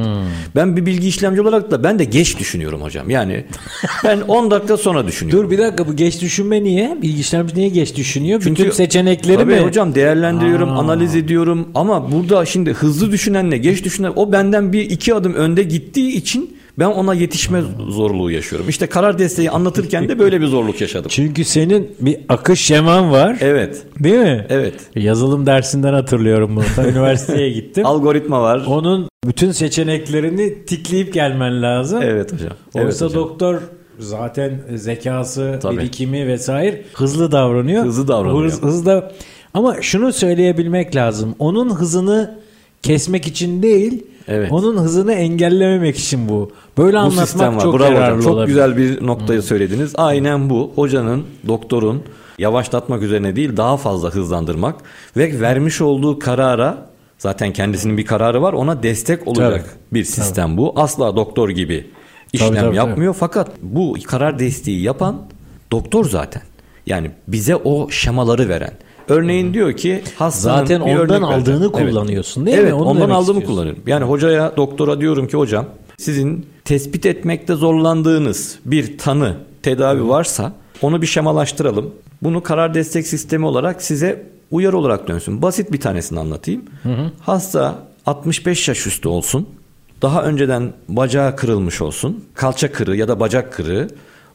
Ben bir bilgi işlemci olarak da ben de geç düşünüyorum hocam. Yani ben 10 dakika sonra düşünüyorum. Dur bir dakika bu geç düşünme niye? Bilgi işlemci niye geç düşünüyor? Çünkü- Bütün seçenekleri Tabii mi? hocam değerlendiriyorum, Aa. analiz ediyorum ama burada şimdi hızlı düşünenle geç düşünen o benden bir iki adım önde gittiği için ben ona yetişme zorluğu yaşıyorum. İşte karar desteği anlatırken de böyle bir zorluk yaşadım. Çünkü senin bir akış şeman var. Evet. Değil mi? Evet. Yazılım dersinden hatırlıyorum bunu. Ta Üniversiteye gittim. Algoritma var. Onun bütün seçeneklerini tikleyip gelmen lazım. Evet hocam. Evet Oysa hocam. doktor zaten zekası, Tabii. birikimi vesaire hızlı davranıyor. Hızlı davranıyor. Hız, hızla ama şunu söyleyebilmek lazım. Onun hızını kesmek için değil, Evet. onun hızını engellememek için bu. Böyle Bu anlatmak var. çok Bravo yararlı hocam. Çok olabilir. güzel bir noktayı söylediniz. Aynen bu. Hocanın, doktorun yavaşlatmak üzerine değil daha fazla hızlandırmak ve vermiş olduğu karara zaten kendisinin bir kararı var ona destek olacak Tabii. bir sistem bu. Asla doktor gibi işlem Tabii, tabii, yapmıyor fakat bu karar desteği yapan doktor zaten. Yani bize o şemaları veren. Örneğin diyor ki hastanın Zaten ondan vereceğim. aldığını Evet. kullanıyorsun değil mi? Evet ondan aldığımı istiyorsun. kullanıyorum. Yani hocaya doktora diyorum ki hocam sizin tespit etmekte zorlandığınız bir tanı tedavi varsa onu bir şemalaştıralım. Bunu karar destek sistemi olarak size uyarı olarak dönsün. Basit bir tanesini anlatayım. Hasta 65 yaş üstü olsun. Daha önceden bacağı kırılmış olsun. Kalça kırığı ya da bacak kırığı.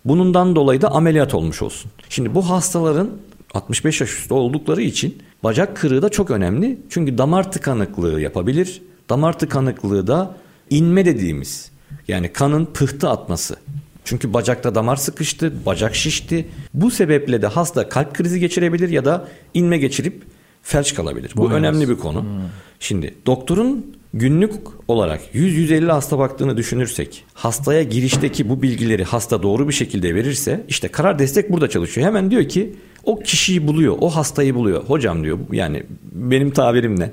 Bundan dolayı da ameliyat olmuş olsun. Şimdi bu hastaların 65 yaş üstü oldukları için bacak kırığı da çok önemli. Çünkü damar tıkanıklığı yapabilir. Damar tıkanıklığı da inme dediğimiz yani kanın pıhtı atması. Çünkü bacakta damar sıkıştı, bacak şişti. Bu sebeple de hasta kalp krizi geçirebilir ya da inme geçirip felç kalabilir. Bu Vay önemli bir konu. Şimdi doktorun günlük olarak 100-150 hasta baktığını düşünürsek hastaya girişteki bu bilgileri hasta doğru bir şekilde verirse işte karar destek burada çalışıyor. Hemen diyor ki o kişiyi buluyor, o hastayı buluyor. Hocam diyor yani benim tabirimle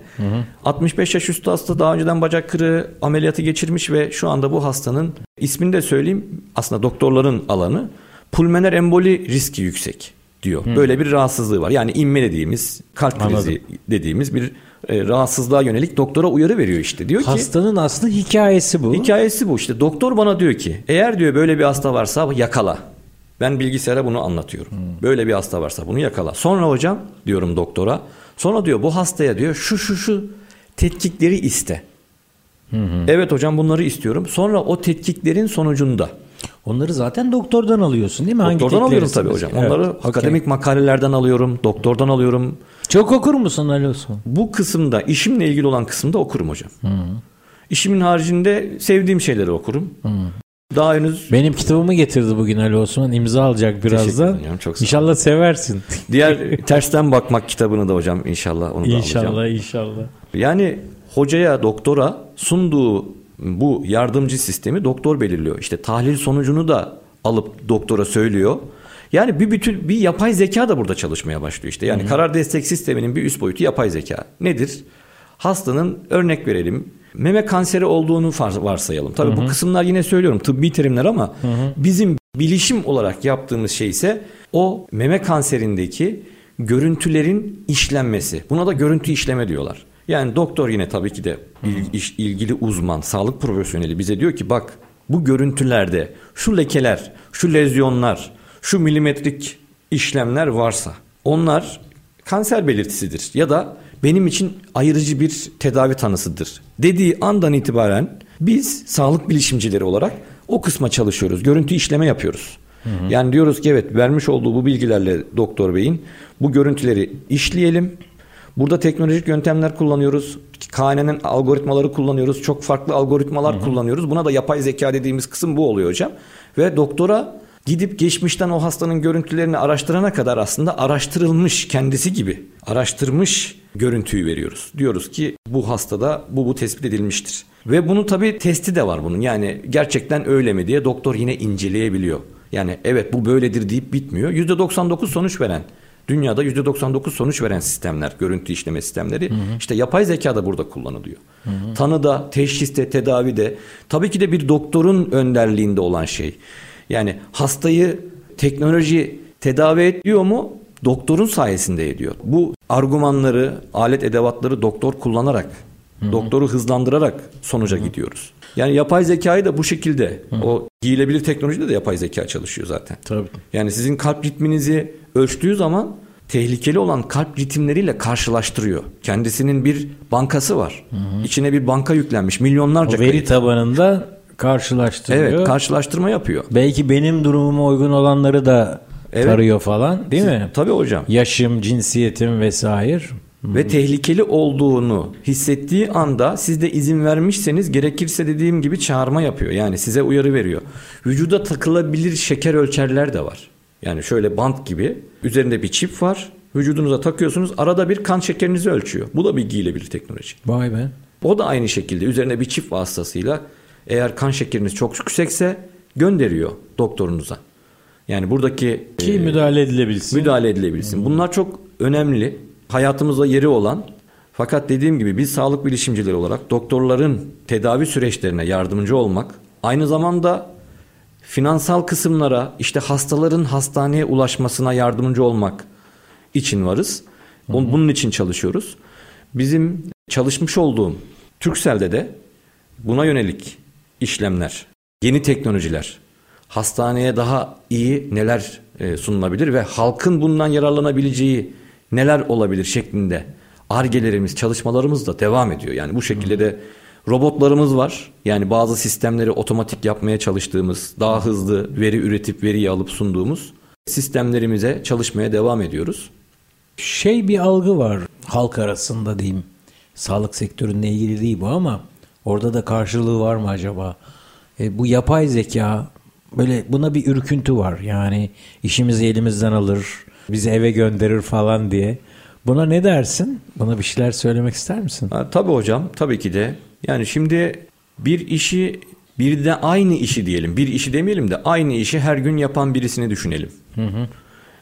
65 yaş üstü hasta daha önceden bacak kırığı ameliyatı geçirmiş ve şu anda bu hastanın ismini de söyleyeyim aslında doktorların alanı pulmoner emboli riski yüksek diyor. Böyle bir rahatsızlığı var. Yani inme dediğimiz kalp krizi Anladım. dediğimiz bir e, rahatsızlığa yönelik doktora uyarı veriyor işte. Diyor ki Hastanın aslında hikayesi bu. hikayesi bu işte. Doktor bana diyor ki eğer diyor böyle bir hasta varsa yakala. Ben bilgisayara bunu anlatıyorum. Böyle bir hasta varsa bunu yakala. Sonra hocam diyorum doktora. Sonra diyor bu hastaya diyor şu şu şu tetkikleri iste. Evet hocam bunları istiyorum. Sonra o tetkiklerin sonucunda Onları zaten doktordan alıyorsun değil mi? Hangi doktordan alıyorum tabii hocam. Onları Evet, akademik makalelerden alıyorum, doktordan alıyorum. Çok okur musun Ali Osman? Bu kısımda işimle ilgili olan kısımda okurum hocam. İşimin haricinde sevdiğim şeyleri okurum. Daha henüz Benim kitabımı getirdi bugün Ali Osman. İmza alacak birazdan. ediyorum, çok sağ ol. İnşallah seversin. diğer tersten bakmak kitabını da hocam inşallah onu da alacağım. inşallah inşallah. Yani hocaya, doktora sunduğu bu yardımcı sistemi doktor belirliyor. İşte tahlil sonucunu da alıp doktora söylüyor. Yani bir bütün bir yapay zeka da burada çalışmaya başlıyor işte. Yani karar destek sisteminin bir üst boyutu yapay zeka. Nedir? Hastanın örnek verelim meme kanseri olduğunu varsayalım. Tabii bu kısımlar yine söylüyorum tıbbi terimler ama bizim bilişim olarak yaptığımız şey ise o meme kanserindeki görüntülerin işlenmesi. Buna da görüntü işleme diyorlar. Yani doktor yine tabii ki de il- iş- ilgili uzman, sağlık profesyoneli bize diyor ki bak bu görüntülerde şu lekeler, şu lezyonlar, şu milimetrik işlemler varsa onlar kanser belirtisidir ya da benim için ayırıcı bir tedavi tanısıdır dediği andan itibaren biz sağlık bilişimcileri olarak o kısma çalışıyoruz. Görüntü işleme yapıyoruz. Yani diyoruz ki evet vermiş olduğu bu bilgilerle doktor beyin bu görüntüleri işleyelim. Burada teknolojik yöntemler kullanıyoruz. KNN'in algoritmaları kullanıyoruz. Çok farklı algoritmalar kullanıyoruz. Buna da yapay zeka dediğimiz kısım bu oluyor hocam. Ve doktora gidip geçmişten o hastanın görüntülerini araştırana kadar aslında araştırılmış kendisi gibi araştırmış görüntüyü veriyoruz. Diyoruz ki bu hastada bu bu tespit edilmiştir. Ve bunu tabii testi de var bunun. Yani gerçekten öyle mi diye doktor yine inceleyebiliyor. Yani evet bu böyledir deyip bitmiyor. %99 sonuç veren Dünyada %99 sonuç veren sistemler, görüntü işleme sistemleri işte yapay zeka da burada kullanılıyor. Tanıda, teşhiste, tedavide tabii ki de bir doktorun önderliğinde olan şey. Yani hastayı teknoloji tedavi ediyor mu? Doktorun sayesinde ediyor. Bu argümanları, alet edevatları doktor kullanarak, doktoru hızlandırarak sonuca gidiyoruz. Yani yapay zekayı da bu şekilde, o giyilebilir teknolojide de yapay zeka çalışıyor zaten. Tabii. Yani sizin kalp ritminizi ölçtüğü zaman tehlikeli olan kalp ritimleriyle karşılaştırıyor. Kendisinin bir bankası var. İçine bir banka yüklenmiş milyonlarca O veri kayıt. tabanında karşılaştırıyor. Evet, karşılaştırma yapıyor. Belki benim durumuma uygun olanları da Evet. tarıyor falan değil mi? Tabii hocam. Yaşım, cinsiyetim vesaire. Ve tehlikeli olduğunu hissettiği anda siz de izin vermişseniz gerekirse dediğim gibi çağırma yapıyor. Yani size uyarı veriyor. Vücuda takılabilir şeker ölçerler de var. Yani şöyle bant gibi üzerinde bir çip var. Vücudunuza takıyorsunuz. Arada bir kan şekerinizi ölçüyor. Bu da bir giyilebilir teknoloji. Vay be. O da aynı şekilde üzerine bir çip vasıtasıyla eğer kan şekeriniz çok yüksekse gönderiyor doktorunuza. Yani buradaki Ki e, müdahale edilebilsin. müdahale edilebilsin. Bunlar çok önemli. Hayatımızda yeri olan fakat dediğim gibi biz sağlık bilişimcileri olarak doktorların tedavi süreçlerine yardımcı olmak, aynı zamanda finansal kısımlara işte hastaların hastaneye ulaşmasına yardımcı olmak için varız. Bun- Bunun için çalışıyoruz. Bizim çalışmış olduğum Türksel'de de buna yönelik işlemler, yeni teknolojiler, hastaneye daha iyi neler e, sunulabilir ve halkın bundan yararlanabileceği neler olabilir şeklinde argelerimiz, çalışmalarımız da devam ediyor. Yani bu şekilde de robotlarımız var. Yani bazı sistemleri otomatik yapmaya çalıştığımız, daha hızlı veri üretip veriyi alıp sunduğumuz sistemlerimize çalışmaya devam ediyoruz. Şey bir algı var halk arasında diyeyim. Sağlık sektörünle ilgili değil bu ama orada da karşılığı var mı acaba? E, bu yapay zeka böyle buna bir ürküntü var. Yani işimizi elimizden alır, bizi eve gönderir falan diye. Buna ne dersin? Buna bir şeyler söylemek ister misin? Ha, tabii hocam tabii ki de. Yani şimdi bir işi bir de aynı işi diyelim. Bir işi demeyelim de aynı işi her gün yapan birisini düşünelim.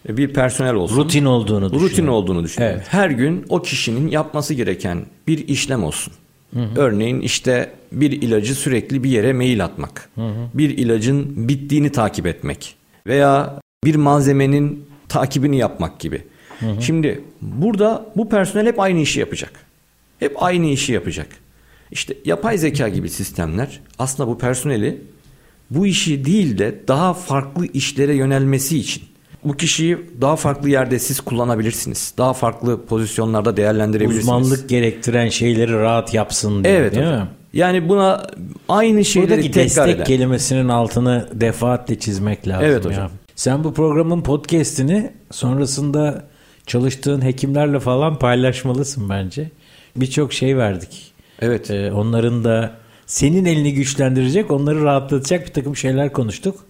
E, Bir personel olsun. Rutin olduğunu Rutin düşünüyorum. olduğunu düşünelim. Evet. Her gün o kişinin yapması gereken bir işlem olsun. Örneğin işte bir ilacı sürekli bir yere mail atmak. Bir ilacın bittiğini takip etmek. Veya bir malzemenin takibini yapmak gibi. Şimdi burada bu personel hep aynı işi yapacak. Hep aynı işi yapacak. İşte yapay zeka gibi sistemler aslında bu personeli bu işi değil de daha farklı işlere yönelmesi için bu kişiyi daha farklı yerde siz kullanabilirsiniz. Daha farklı pozisyonlarda değerlendirebilirsiniz. Uzmanlık gerektiren şeyleri rahat yapsın diye Evet değil hocam. mi? Yani buna aynı şeyleri Buradaki tekrar destek eden. kelimesinin altını defaatle çizmek lazım. Evet ya. Sen bu programın podcast'ini sonrasında çalıştığın hekimlerle falan paylaşmalısın bence. Birçok şey verdik. Evet. Ee, onların da senin elini güçlendirecek, onları rahatlatacak bir takım şeyler konuştuk.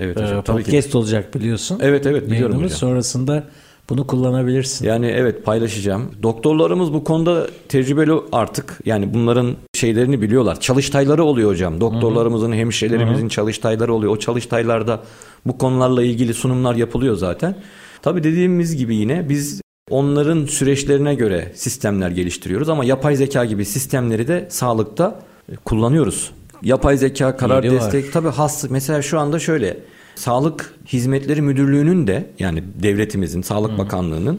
Evet Ee, hocam. tabii ki. podcast olacak biliyorsun. Evet evet biliyorum Yayınımız. hocam. Sonrasında bunu kullanabilirsin. Yani evet paylaşacağım. Doktorlarımız bu konuda tecrübeli artık. Yani bunların şeylerini biliyorlar. Çalıştayları oluyor hocam. Doktorlarımızın, hemşirelerimizin çalıştayları oluyor. O çalıştaylarda bu konularla ilgili sunumlar yapılıyor zaten. Tabii dediğimiz gibi yine biz onların süreçlerine göre sistemler geliştiriyoruz ama yapay zeka gibi sistemleri de sağlıkta kullanıyoruz. Yapay zeka, karar Yeri var. destek tabii hasta mesela şu anda şöyle Sağlık Hizmetleri Müdürlüğü'nün de yani devletimizin, Sağlık Bakanlığı'nın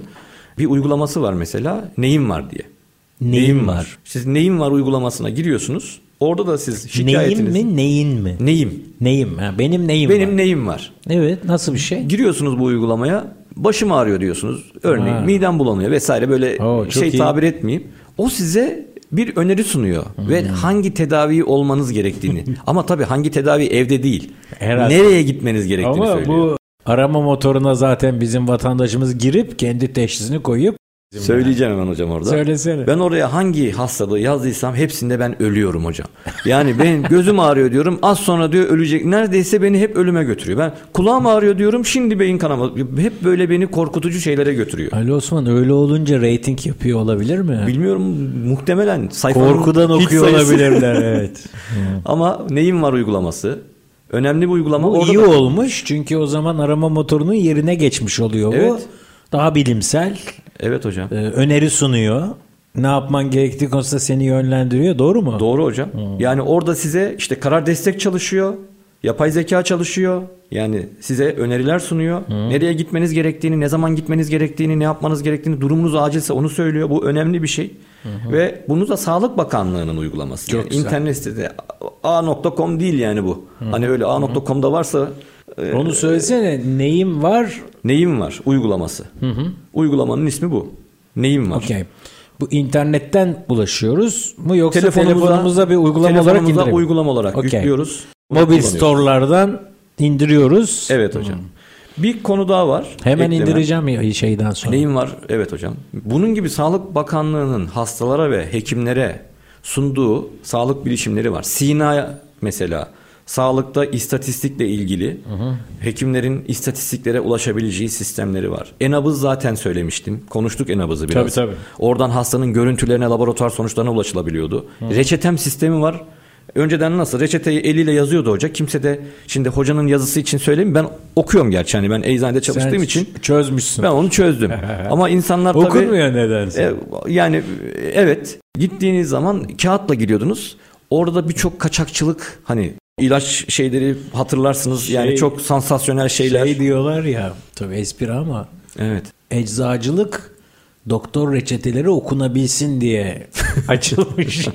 bir uygulaması var mesela. Neyim var diye. Neyim var? Siz neyim var uygulamasına giriyorsunuz. Orada da siz Neyim şikayetiniz. mi, neyin mi? Neyim. Neyim? Ha, benim neyim Benim var? neyim var. Evet, nasıl bir şey? Giriyorsunuz bu uygulamaya. Başım ağrıyor diyorsunuz. Örneğin Ha. midem bulanıyor vesaire böyle Oo, şey iyi. tabir etmeyeyim. O size bir öneri sunuyor ve Hmm. hangi tedaviyi olmanız gerektiğini. Ama tabii hangi tedavi evde değil. Herhalde. Nereye gitmeniz gerektiğini Ama söylüyor. bu arama motoruna zaten bizim vatandaşımız girip kendi teşhisini koyup Söyleyeceğim hemen hocam orada. Söylesene. Ben oraya hangi hastalığı yazdıysam hepsinde ben ölüyorum hocam. Yani ben gözüm ağrıyor diyorum az sonra diyor ölecek. Neredeyse beni hep ölüme götürüyor. Ben kulağım ağrıyor diyorum şimdi beyin kanaması. Hep böyle beni korkutucu şeylere götürüyor. Ali Osman öyle olunca reyting yapıyor olabilir mi? Bilmiyorum muhtemelen Korkudan okuyor sayısı. olabilirler evet. Ama neyim var uygulaması? Önemli bir uygulama. Bu iyi da- olmuş çünkü o zaman arama motorunun yerine geçmiş oluyor bu. Evet. Daha bilimsel, Evet hocam. e, öneri sunuyor. Ne yapman gerektiği konusunda seni yönlendiriyor. Doğru mu? Doğru hocam. Yani orada size işte karar destek çalışıyor. Yapay zeka çalışıyor. Yani size öneriler sunuyor. Nereye gitmeniz gerektiğini, ne zaman gitmeniz gerektiğini, ne yapmanız gerektiğini, durumunuz acilse onu söylüyor. Bu önemli bir şey. Ve bunu da Sağlık Bakanlığı'nın uygulaması. Çok yani güzel. internet sitede a.com değil yani bu. Hani öyle a.com'da varsa Onu söylesene. Neyim var? neyim var uygulaması. Uygulamanın ismi bu. Neyim var? Okey. Bu internetten ulaşıyoruz mu yoksa Telefonumuza, telefonumuza bir uygulama olarak telefonumuza indirelim? uygulama olarak Okey. yüklüyoruz. Mobil store'lardan indiriyoruz. Evet hocam. Bir konu daha var. Hemen Ekleme. indireceğim ya şeyden sonra. Neyim var? Evet hocam. Bunun gibi Sağlık Bakanlığı'nın hastalara ve hekimlere sunduğu sağlık bilişimleri var. Sina mesela sağlıkta istatistikle ilgili hekimlerin istatistiklere ulaşabileceği sistemleri var. Enabız zaten söylemiştim. Konuştuk Enabız'ı biraz. Tabii, tabii. Oradan hastanın görüntülerine, laboratuvar sonuçlarına ulaşılabiliyordu. Reçetem sistemi var. Önceden nasıl reçeteyi eliyle yazıyordu hoca. Kimse de şimdi hocanın yazısı için söyleyeyim ben okuyorum gerçi hani ben eczanede çalıştığım Sen için çözmüşsün. ben onu çözdüm. Ama insanlar tabii Okunmuyor nedense. e, yani evet gittiğiniz zaman kağıtla giriyordunuz. Orada birçok kaçakçılık hani ilaç şeyleri hatırlarsınız. yani Şey- çok sansasyonel şeyler. Şey diyorlar ya tabii espri ama Evet. eczacılık doktor reçeteleri okunabilsin diye açılmış.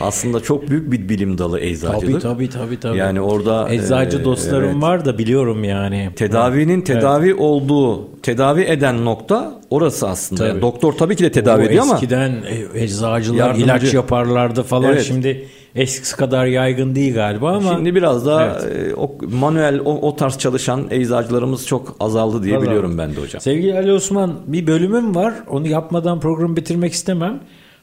Aslında çok büyük bir bilim dalı tabii eczacılık. tabii tabii tabii. Yani orada Eczacı e, dostlarım evet. var da biliyorum yani. Tedavinin tedavi olduğu, tedavi eden nokta orası aslında. Tabii. Yani doktor tabii ki de tedavi O ediyor ama eskiden e, eczacılar Yardımcı. ilaç yaparlardı falan. Evet. Şimdi eskisi kadar yaygın değil galiba ama şimdi biraz daha e, o manuel o, o tarz çalışan eczacılarımız çok azaldı diye Azaldı. biliyorum ben de hocam. Sevgili Ali Osman bir bölümüm var. Onu yapmadan programı bitirmek istemem.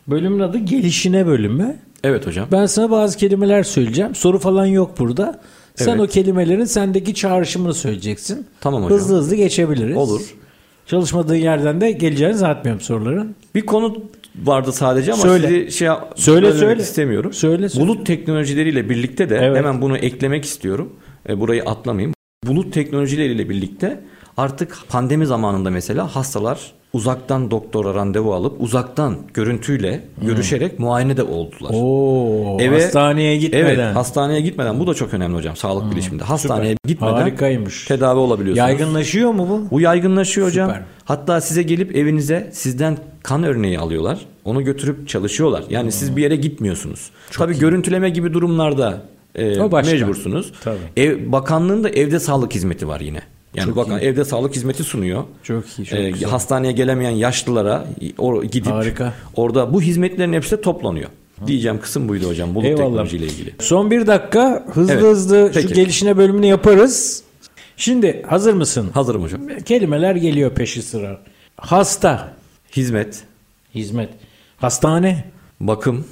Bölümün adı gelişine bölümü. Evet hocam. Ben sana bazı kelimeler söyleyeceğim. Soru falan yok burada. Sen Evet. o kelimelerin sendeki çağrışımını söyleyeceksin. Tamam hocam. Hızlı hızlı geçebiliriz. Olur. Çalışmadığın yerden de geleceğini zannetmiyorum soruların. Bir konu vardı sadece ama Söyle. sizi şey Söyle, söyle. istemiyorum. Söyle, söyle. Bulut teknolojileriyle birlikte de Evet. hemen bunu eklemek istiyorum. E, burayı atlamayayım. Bulut teknolojileriyle birlikte artık pandemi zamanında mesela hastalar uzaktan doktora randevu alıp uzaktan görüntüyle görüşerek muayene de oldular. Hmm. Oo, Eve- hastaneye gitmeden. Evet, hastaneye gitmeden bu da çok önemli hocam sağlık bilişiminde. Hastaneye gitmeden Harikaymış. tedavi olabiliyorsunuz. Yaygınlaşıyor mu bu? Bu yaygınlaşıyor hocam. Süper. Hatta size gelip evinize sizden kan örneği alıyorlar. Onu götürüp çalışıyorlar. Yani siz bir yere gitmiyorsunuz. Tabii görüntüleme gibi durumlarda e, O başka. mecbursunuz. Tabii. Ev, bakanlığın da evde sağlık hizmeti var yine. Yani bakan evde sağlık hizmeti sunuyor. Çok iyi, çok E, güzel. hastaneye gelemeyen yaşlılara or, gidip Harika. orada bu hizmetlerin hepsi de toplanıyor. Diyeceğim kısım buydu hocam bulut Eyvallah. teknolojiyle ilgili. Son bir dakika hızlı Evet, hızlı şu peki. gelişine bölümünü yaparız. Şimdi hazır mısın? Hazırım hocam. Kelimeler geliyor peşi sıra. Hasta, Hizmet, hizmet, hastane, bakım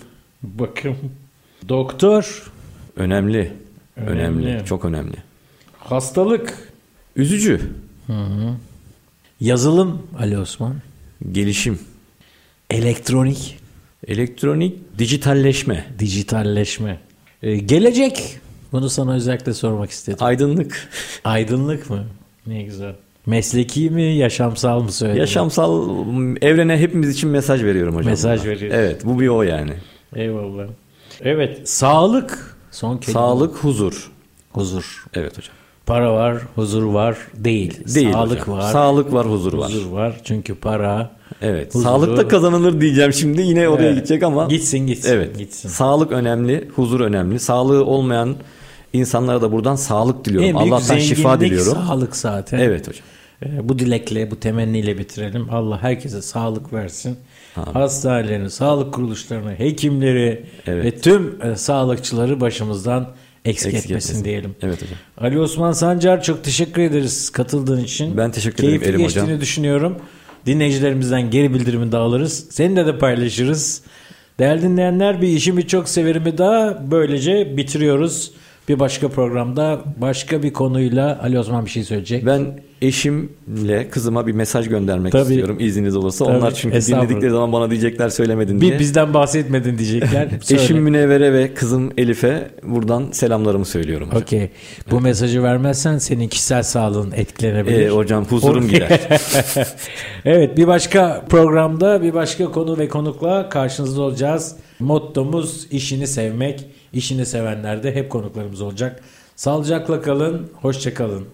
bakım, doktor, önemli. Önemli. Önemli. Çok önemli. hastalık, Üzücü. yazılım Ali Osman, Gelişim. elektronik, Elektronik dijitalleşme. dijitalleşme, Ee, gelecek. Bunu sana özellikle sormak istedim. Aydınlık. Aydınlık mı? Ne güzel. Mesleki mi, yaşamsal mı söyledin? Yaşamsal evrene hepimiz için mesaj veriyorum hocam. Mesaj veriyorsun. Evet bu bir o yani. Eyvallah. Evet, sağlık. Son kelime. Sağlık, huzur. Huzur. Evet hocam. Para var, huzur var değil. Değil Sağlık hocam. var. Sağlık var, huzur var. Huzur var. Çünkü para Evet. Huzuru- Sağlık da kazanılır diyeceğim şimdi yine oraya Evet. gidecek ama. gitsin gitsin. Evet. Gitsin. Sağlık önemli, huzur önemli. Sağlığı olmayan insanlara da buradan sağlık diliyorum. En büyük Allah'tan şifa diliyorum. sağlık zaten. Evet hocam. Ee, Bu dilekle, bu temenniyle bitirelim. Allah herkese sağlık versin. Hastanelerini, sağlık kuruluşlarını, hekimleri Evet. ve tüm e, sağlıkçıları başımızdan eksik, Eksik etmesin etmesin. diyelim. Evet hocam. Ali Osman Sancar çok teşekkür ederiz katıldığın için. Ben teşekkür ederim Keyifli geçtiğini hocam. düşünüyorum. Dinleyicilerimizden geri bildirimi de alırız. Seninle de paylaşırız. Değerli dinleyenler bir işimi çok severimi daha böylece bitiriyoruz. Bir başka programda başka bir konuyla Ali Osman bir şey söyleyecek. Ben eşimle kızıma bir mesaj göndermek Tabii. istiyorum izniniz olursa. Tabii, Onlar çünkü dinledikleri zaman bana diyecekler söylemedin diye. bir bizden bahsetmedin diyecekler. Eşim Münevvere ve kızım Elif'e buradan selamlarımı söylüyorum hocam. Okey. Bu mesajı vermezsen senin kişisel sağlığın etkilenebilir. Ee, hocam huzurum gider. evet bir başka programda bir başka konu ve konukla karşınızda olacağız. Mottomuz işini sevmek. İşini sevenler de hep konuklarımız olacak. Sağlıcakla kalın, hoşça kalın.